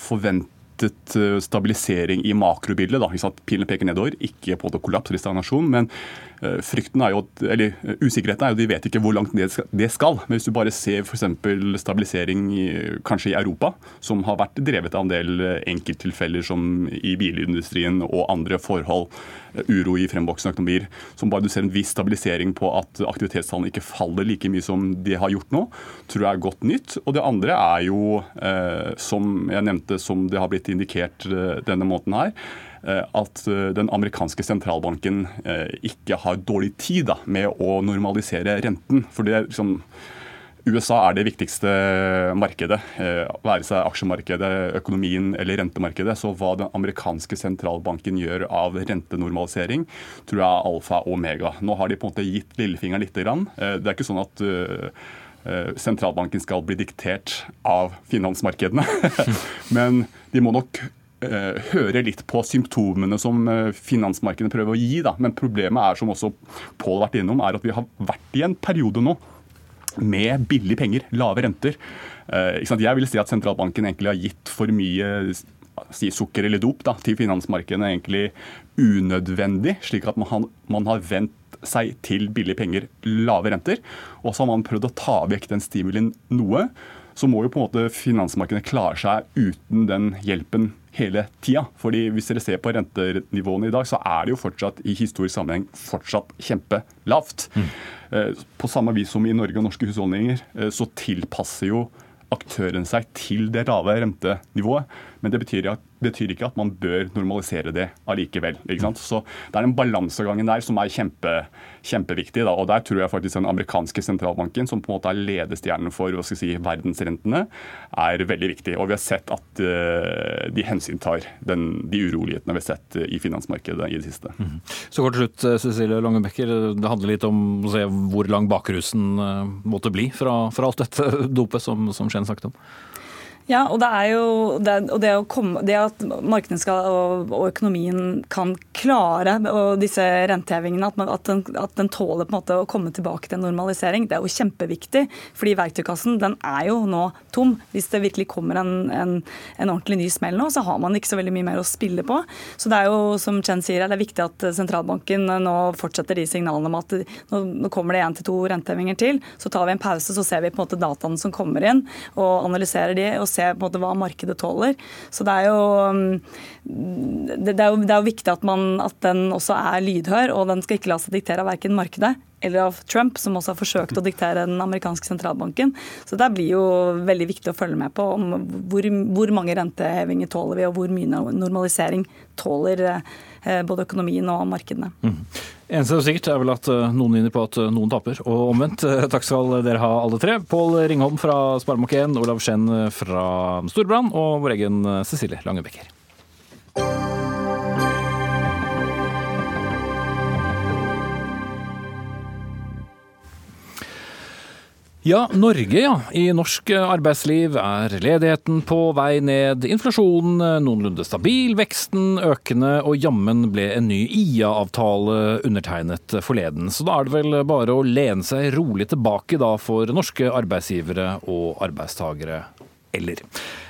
forventet uh, stabilisering i makrobildet. da, Pilene peker nedover, ikke på det kollaps eller stagnasjon. men Eh, frykten er jo, eller eh, Usikkerheten er jo de vet ikke hvor langt det skal. Men hvis du bare ser f.eks. stabilisering kanskje i Europa, som har vært drevet av en del eh, enkelttilfeller som i bilindustrien og andre forhold, uro i fremvoksende økonomier, som bare du ser en viss stabilisering på at aktivitetstallene ikke faller like mye som de har gjort nå, tror jeg er godt nytt. Og det andre er jo, som jeg nevnte, som det har blitt indikert denne måten her, Eh, at eh, den amerikanske sentralbanken eh, ikke har dårlig tid da, med å normalisere renten. For det liksom, USA er det viktigste markedet, være seg aksjemarkedet, økonomien eller rentemarkedet. Så hva den amerikanske sentralbanken gjør av rentenormalisering, tror jeg er alfa og omega. Nå har de på en måte gitt lillefingeren lite grann. Det er ikke sånn at sentralbanken skal bli diktert av finansmarkedene. Men de må nok Eh, høre litt på symptomene som eh, finansmarkedene prøver å gi. Da. Men problemet er, som også Pål har vært innom, er at vi har vært i en periode nå med billige penger, lave renter. Eh, jeg vil si at sentralbanken egentlig har gitt for mye si sukker eller dop da, til finansmarkedene egentlig unødvendig, slik at man man har vendt seg til billige penger, lave renter. Og så har man prøvd å ta vekk den stimulien noe. Så må jo på en måte finansmarkedene klare seg uten den hjelpen hele tida. Fordi Hvis dere ser på rentenivåene i dag, så er det jo fortsatt i historisk sammenheng fortsatt kjempelavt. Mm. På samme vis som i Norge og norske husholdninger, eh, så tilpasser jo aktøren seg til det lave rentenivået. Men det betyr, betyr, ikke at man bør normalisere det allikevel. Så Det er den balansegangen der som er kjempe, kjempeviktig. Da. og Der tror jeg faktisk den amerikanske sentralbanken, som på en måte er ledestjernen for si, verdensrentene, er veldig viktig. Og vi har sett at uh, de hensyntar den, de urolighetene vi har sett uh, i finansmarkedet i det siste. Mm. Så kort til slutt, eh, Cecilie Langebekker. Det handler litt om å se hvor lang bakrusen måtte bli fra, fra alt dette dopet som, som Skien snakket om? Ja, og det er jo det, og det, komme, det at markedene skal, og, og, økonomien kan klare og disse rentehevingene, at, man, at, den, at, den, tåler på en måte å komme tilbake til en normalisering, det er jo kjempeviktig. fordi verktøykassen den er jo nå tom. Hvis det virkelig kommer en, en, en, ordentlig ny smell nå, så har man ikke så veldig mye mer å spille på. Så det er jo, som Chen sier, det er viktig at sentralbanken nå fortsetter de signalene om at nå, nå kommer det én til to rentehevinger til. Så tar vi en pause, så ser vi på en måte dataene som kommer inn, og analyserer de. og se på hva markedet tåler. Så det er jo, mm, det er jo, det er jo viktig at, man, at, den også er lydhør, og den skal ikke la seg diktere av verken markedet eller av Trump, som også har forsøkt å diktere den amerikanske sentralbanken. Så det blir jo veldig viktig å følge med på om hvor, hvor mange rentehevinger tåler vi, og hvor mye normalisering tåler eh, både økonomien og markedene. Mm. Eneste sikkert er vel at eh, noen vinner på at eh, noen taper, og omvendt. Takk skal dere ha alle tre. Pål Ringholm fra Sparebank1, Olav Skjenn fra Storbrann og vår egen Cecilie Langebekker. Ja, Norge, ja. I norsk arbeidsliv er ledigheten på vei ned, inflasjonen noenlunde stabil, veksten økende, og jammen ble en ny IA-avtale undertegnet forleden. Så da er det vel bare å lene seg rolig tilbake da for norske arbeidsgivere og arbeidstagere. Eller.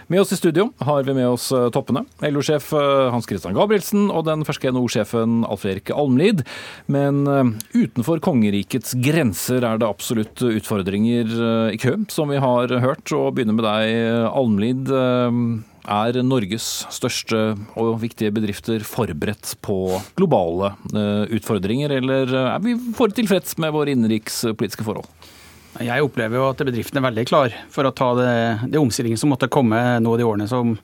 Med oss i studio har vi med oss eh, toppene. LO-sjef eh, Hans Christian Gabrielsen og den ferske NHO-sjefen Alf Erik Almlid. Men eh, utenfor kongerikets grenser er det absolutt utfordringer i kø, som vi har hørt. Og begynner med deg, Almlid. Er Norges største og viktige bedrifter forberedt på globale utfordringer, eller er vi for tilfreds med våre innenrikspolitiske forhold? Jeg opplever jo at bedriften er veldig klar for å ta det, det omstillingen som måtte komme nå de årene som,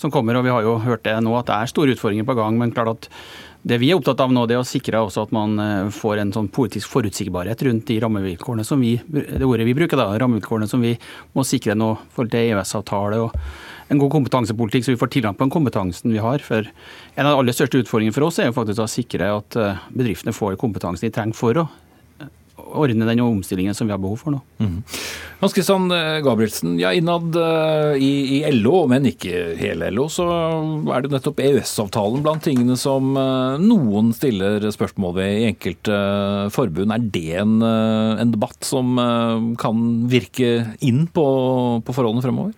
som, kommer. og Vi har jo hørt det nå at det er store utfordringer på gang. Men klart at det vi er opptatt av nå, det er å sikre også at man eh, får en sånn politisk forutsigbarhet rundt de rammevilkårene som vi det ordet vi bruker da, rammevilkårene som vi må sikre nå for til EØS-avtale og en god kompetansepolitikk, så vi får tilgang på den kompetansen vi har. For En av de aller største utfordringene for oss er jo faktisk å sikre at eh, bedriftene får kompetansen de trenger for å ordne den omstillingen som vi har behov for nå. Mm. Hans Christian eh, Gabrielsen, ja, innad uh, i, i, LO, men ikke hele LO, så er det nettopp EØS-avtalen blant tingene som uh, noen stiller spørsmål ved i enkelte forbund. Er det en, en debatt som kan virke inn på, på forholdene fremover?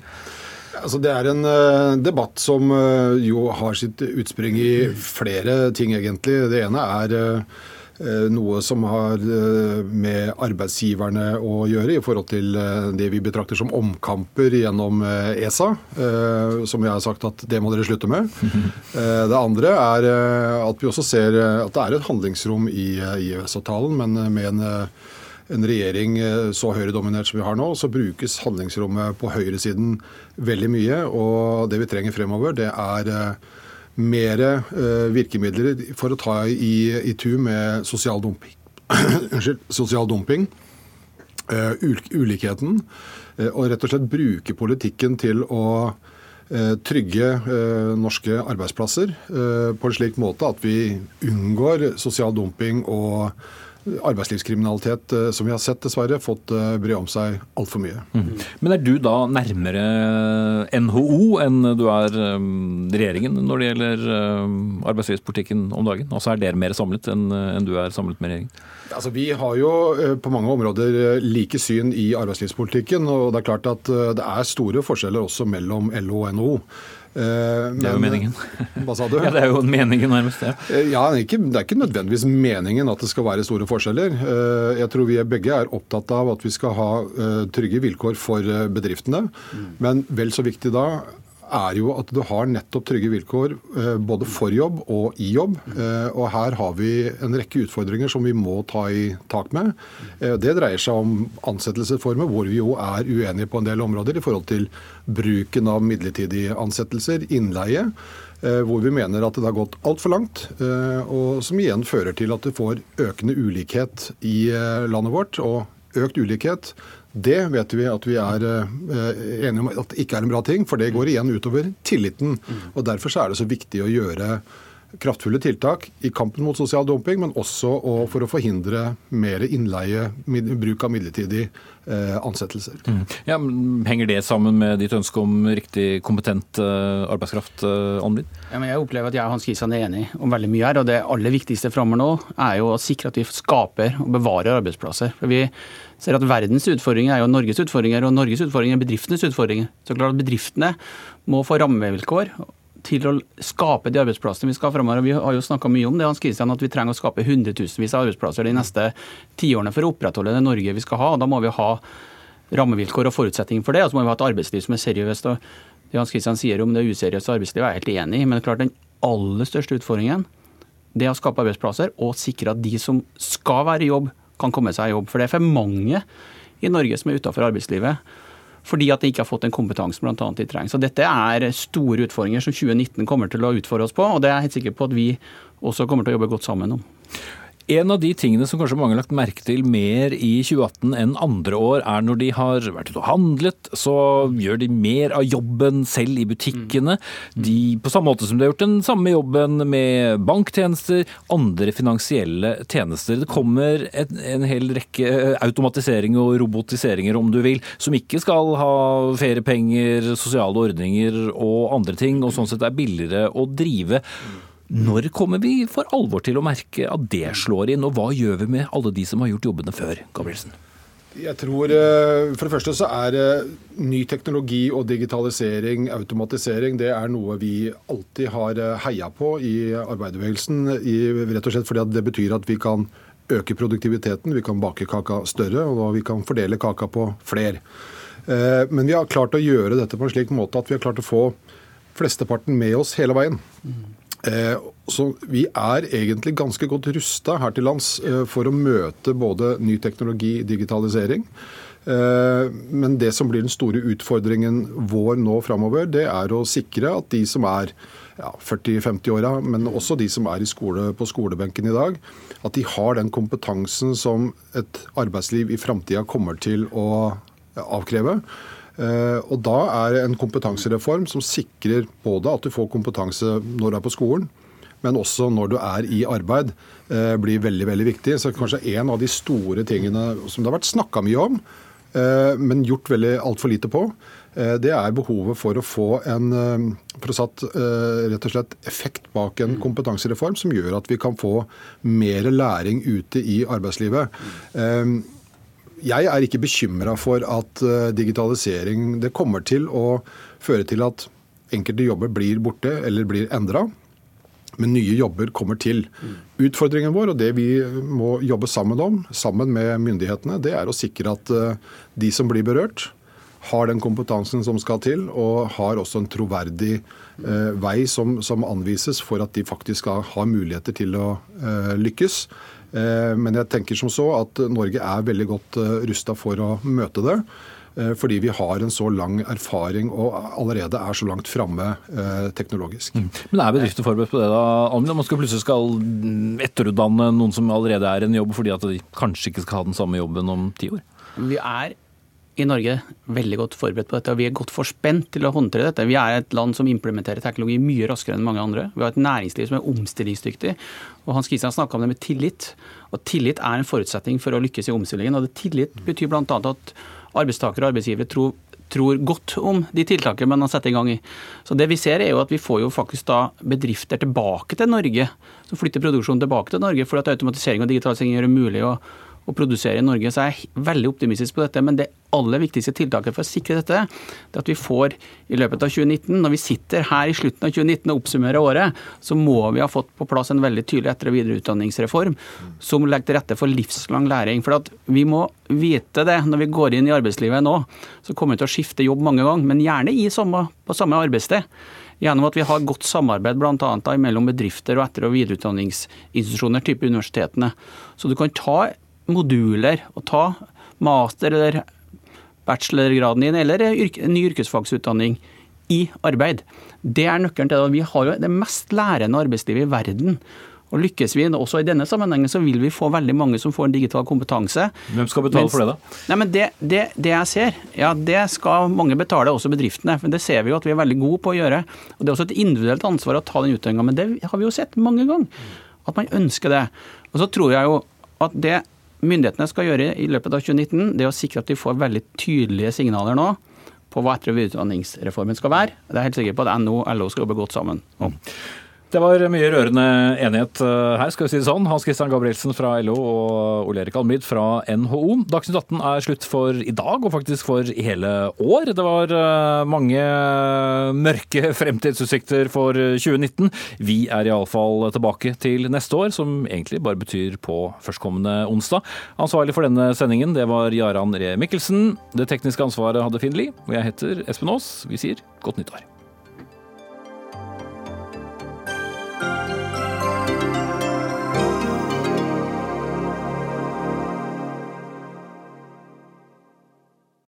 Altså, det er en uh, debatt som uh, jo har sitt utspring i flere ting, egentlig. Det ene er uh, Eh, noe som har eh, med arbeidsgiverne å gjøre i forhold til eh, det vi betrakter som omkamper gjennom ESA, som jeg har sagt at det må dere slutte med. Det andre er at vi også ser at det er et handlingsrom i EØS-avtalen, men med en, en regjering så høyredominert som vi har nå, så brukes handlingsrommet på høyresiden veldig mye. Og det vi trenger fremover, det er mer uh, virkemidler for å ta i, i tur med sosial dumping. Sosial dumping. Uh, ulikheten. Uh, og rett og slett bruke politikken til å trygge norske arbeidsplasser på en slik måte at vi unngår sosial dumping og arbeidslivskriminalitet eh, som vi har sett, dessverre, fått eh, bre om seg altfor mye. Mm. Men er du da nærmere NHO enn du er eh, regjeringen når det gjelder arbeidslivspolitikken om dagen? Altså er dere mer samlet enn du er samlet med regjeringen? Altså, vi har jo på mange områder like syn i arbeidslivspolitikken. og Det er klart at det er store forskjeller også mellom LO og NHO. Men, det er jo meningen. Hva sa du? Ja, Det er jo meningen nærmest. Ja, ja det, er ikke, det er ikke nødvendigvis meningen at det skal være store forskjeller. Eh, jeg tror vi begge er opptatt av at vi skal ha eh, trygge vilkår for eh, bedriftene. Mm. Men vel så viktig da er jo at du har nettopp trygge vilkår eh, både for jobb og i jobb. Eh, og her har vi en rekke utfordringer som vi må ta i tak med. Eh, det dreier seg om ansettelsesformer, hvor vi jo er uenige på en del områder i forhold til bruken av midlertidige ansettelser, innleie. Hvor vi mener at det har gått altfor langt, og som igjen fører til at du får økende ulikhet i landet vårt. Og økt ulikhet det vet vi at vi er eh, enige om at det ikke er en bra ting, for det går igjen utover tilliten. Og Derfor er det så viktig å gjøre kraftfulle tiltak i kampen mot sosial dumping, men også for å forhindre mer innleie, bruk av midlertidig eh, ansettelser. Mm. Ja, henger det sammen med ditt ønske om riktig kompetent eh, arbeidskraft, Anlid? Ja, jeg opplever at jeg og Hans Kristian er enige om veldig mye her. og Det aller viktigste framover nå er jo å sikre at vi skaper og bevarer arbeidsplasser. For vi ser at verdens utfordringer er jo Norges utfordringer, og Norges utfordringer er bedriftenes utfordringer. Så klart at Bedriftene må få rammevilkår til å skape de arbeidsplassene vi skal framover. Vi har jo snakka mye om det, Hans Kristian, at vi trenger å skape hundretusenvis av arbeidsplasser de neste tiårene for å opprettholde det Norge vi skal ha. og Da må vi ha rammevilkår og forutsetninger for det, og så må vi ha et arbeidsliv som er seriøst. og Det Hans Kristian sier om det useriøse arbeidslivet er jeg helt enig i, men det er klart den aller største utfordringen det er å skape arbeidsplasser og sikre at de som skal være i jobb, kan komme seg i jobb. For det er for mange i Norge som er utenfor arbeidslivet. Fordi at de ikke har fått den kompetansen annet de trenger. Så dette er store utfordringer som 2019 kommer til å utfordre oss på, og det er jeg helt sikker på at vi også kommer til å jobbe godt sammen om. En av de tingene som kanskje mange har lagt merke til mer i 2018 enn andre år, er når de har vært ute og handlet, så gjør de mer av jobben selv i butikkene. De, på samme måte som de har gjort den samme jobben med banktjenester, andre finansielle tjenester. Det kommer en, en hel rekke automatisering og robotiseringer, om du vil, som ikke skal ha feriepenger, sosiale ordninger og andre ting, og sånn sett er billigere å drive. Når kommer vi for alvor til å merke at det slår inn, og hva gjør vi med alle de som har gjort jobbene før? Gabrielsen? Jeg tror eh, For det første så er eh, ny teknologi og digitalisering, automatisering, det er noe vi alltid har eh, heia på i arbeiderbevegelsen. Rett og slett fordi det betyr at vi kan øke produktiviteten, vi kan bake kaka større, og vi kan fordele kaka på fler. Men vi har klart å gjøre dette på en slik måte at vi har klart å få flesteparten med oss hele veien. Eh, så vi er egentlig ganske godt rusta her til lands eh, for å møte både ny teknologi, digitalisering. Eh, men det som blir den store utfordringen vår nå framover, det er å sikre at de som er ja, 40-50-åra, men også de som er skole, på skolebenken i dag, at de har den kompetansen som et arbeidsliv i framtida kommer til å avkreve. Eh, og Da er det en kompetansereform som sikrer både at du får kompetanse når du er på skolen, men også når du er i arbeid, eh, blir veldig veldig viktig. Så kanskje en av de store tingene som det har vært snakka mye om, eh, men gjort veldig altfor lite på, det er behovet for å få en for å satt, rett og slett effekt bak en kompetansereform som gjør at vi kan få mer læring ute i arbeidslivet. Jeg er ikke bekymra for at eh, digitalisering det kommer til å føre til at enkelte jobber blir borte eller blir endra. Men nye jobber kommer til. Utfordringen vår, og det vi må jobbe sammen om, sammen med myndighetene, det er å sikre at eh, de som blir berørt, har den kompetansen som skal til, og har også en troverdig eh, vei som, som, anvises for at de faktisk skal ha muligheter til å eh, lykkes. Eh, men jeg tenker som så at Norge er veldig godt eh, rusta for å møte det. Eh, fordi vi har en så lang erfaring og allerede er så langt framme teknologisk. Mm. Men Er bedrifter forberedt på det? da? Om man skal plutselig skal etterutdanne noen som allerede er i en jobb, fordi at de kanskje ikke skal ha den samme jobben om ti år? Vi er i Norge veldig godt forberedt på dette, og vi er godt forspent til å håndtere dette. Vi er et land som implementerer teknologi mye raskere enn mange andre. Vi har et næringsliv som er omstillingsdyktig. og Hans Kristian snakka om det med tillit. Og Tillit er en forutsetning for å lykkes i omstillingen. og Tillit betyr bl.a. at arbeidstakere og arbeidsgivere tror, tror godt om de tiltakene man har satt i gang i. Så det Vi ser er jo at vi får jo faktisk da bedrifter tilbake til Norge, som flytter produksjonen tilbake til Norge, fordi at automatisering og digitalisering gjør det mulig å å produsere i Norge. Så jeg er veldig optimistisk på dette. Men det aller viktigste tiltaket for å sikre dette, det er at vi får i løpet av 2019, når vi sitter her i slutten av 2019 og oppsummerer året, så må vi ha fått på plass en veldig tydelig etter- og videreutdanningsreform som legger til rette for livslang læring. For at vi må vite det når vi går inn i arbeidslivet nå. Så kommer vi til å skifte jobb mange ganger, men gjerne samme, på samme arbeidssted gjennom at vi har godt samarbeid bl.a. mellom bedrifter og etter- og videreutdanningsinstitusjoner, type universitetene. Så du kan ta moduler å ta master- eller bachelorgraden din, eller en ny yrkesfagsutdanning i arbeid. Det er nøkkelen til det. Vi har jo det mest lærende arbeidslivet i verden. Og Lykkes vi også i denne sammenhengen, så vil vi få veldig mange som får en digital kompetanse. Hvem skal betale Mens, for det, da? Nei, men det, det, det, jeg ser, ja, det skal mange betale, også bedriftene. Men det ser vi jo at vi er veldig gode på å gjøre. Og Det er også et individuelt ansvar å ta den utdanninga, men det har vi jo sett mange ganger. At man ønsker det. Og så tror jeg jo at det myndighetene skal gjøre i løpet av 2019, det er å sikre at de får veldig tydelige signaler nå på hva etter- og videreutdanningsreformen skal være. Det er jeg helt sikker på at NO og LO skal jobbe godt sammen om. Det var mye rørende enighet eh, her, skal vi si det sånn. Hans Christian Gabrielsen fra LO og Ole Erik Almrid fra NHO. Dagsnytt 18 er slutt for i dag, og faktisk for hele år. Det var eh, mange mørke fremtidsutsikter for 2019. Vi er iallfall tilbake til neste år, som egentlig bare betyr på førstkommende onsdag. Ansvarlig for denne sendingen, det var Jaran Ree Mikkelsen. Det tekniske ansvaret hadde Finn Lie, og jeg heter Espen Aas. Vi sier godt nyttår.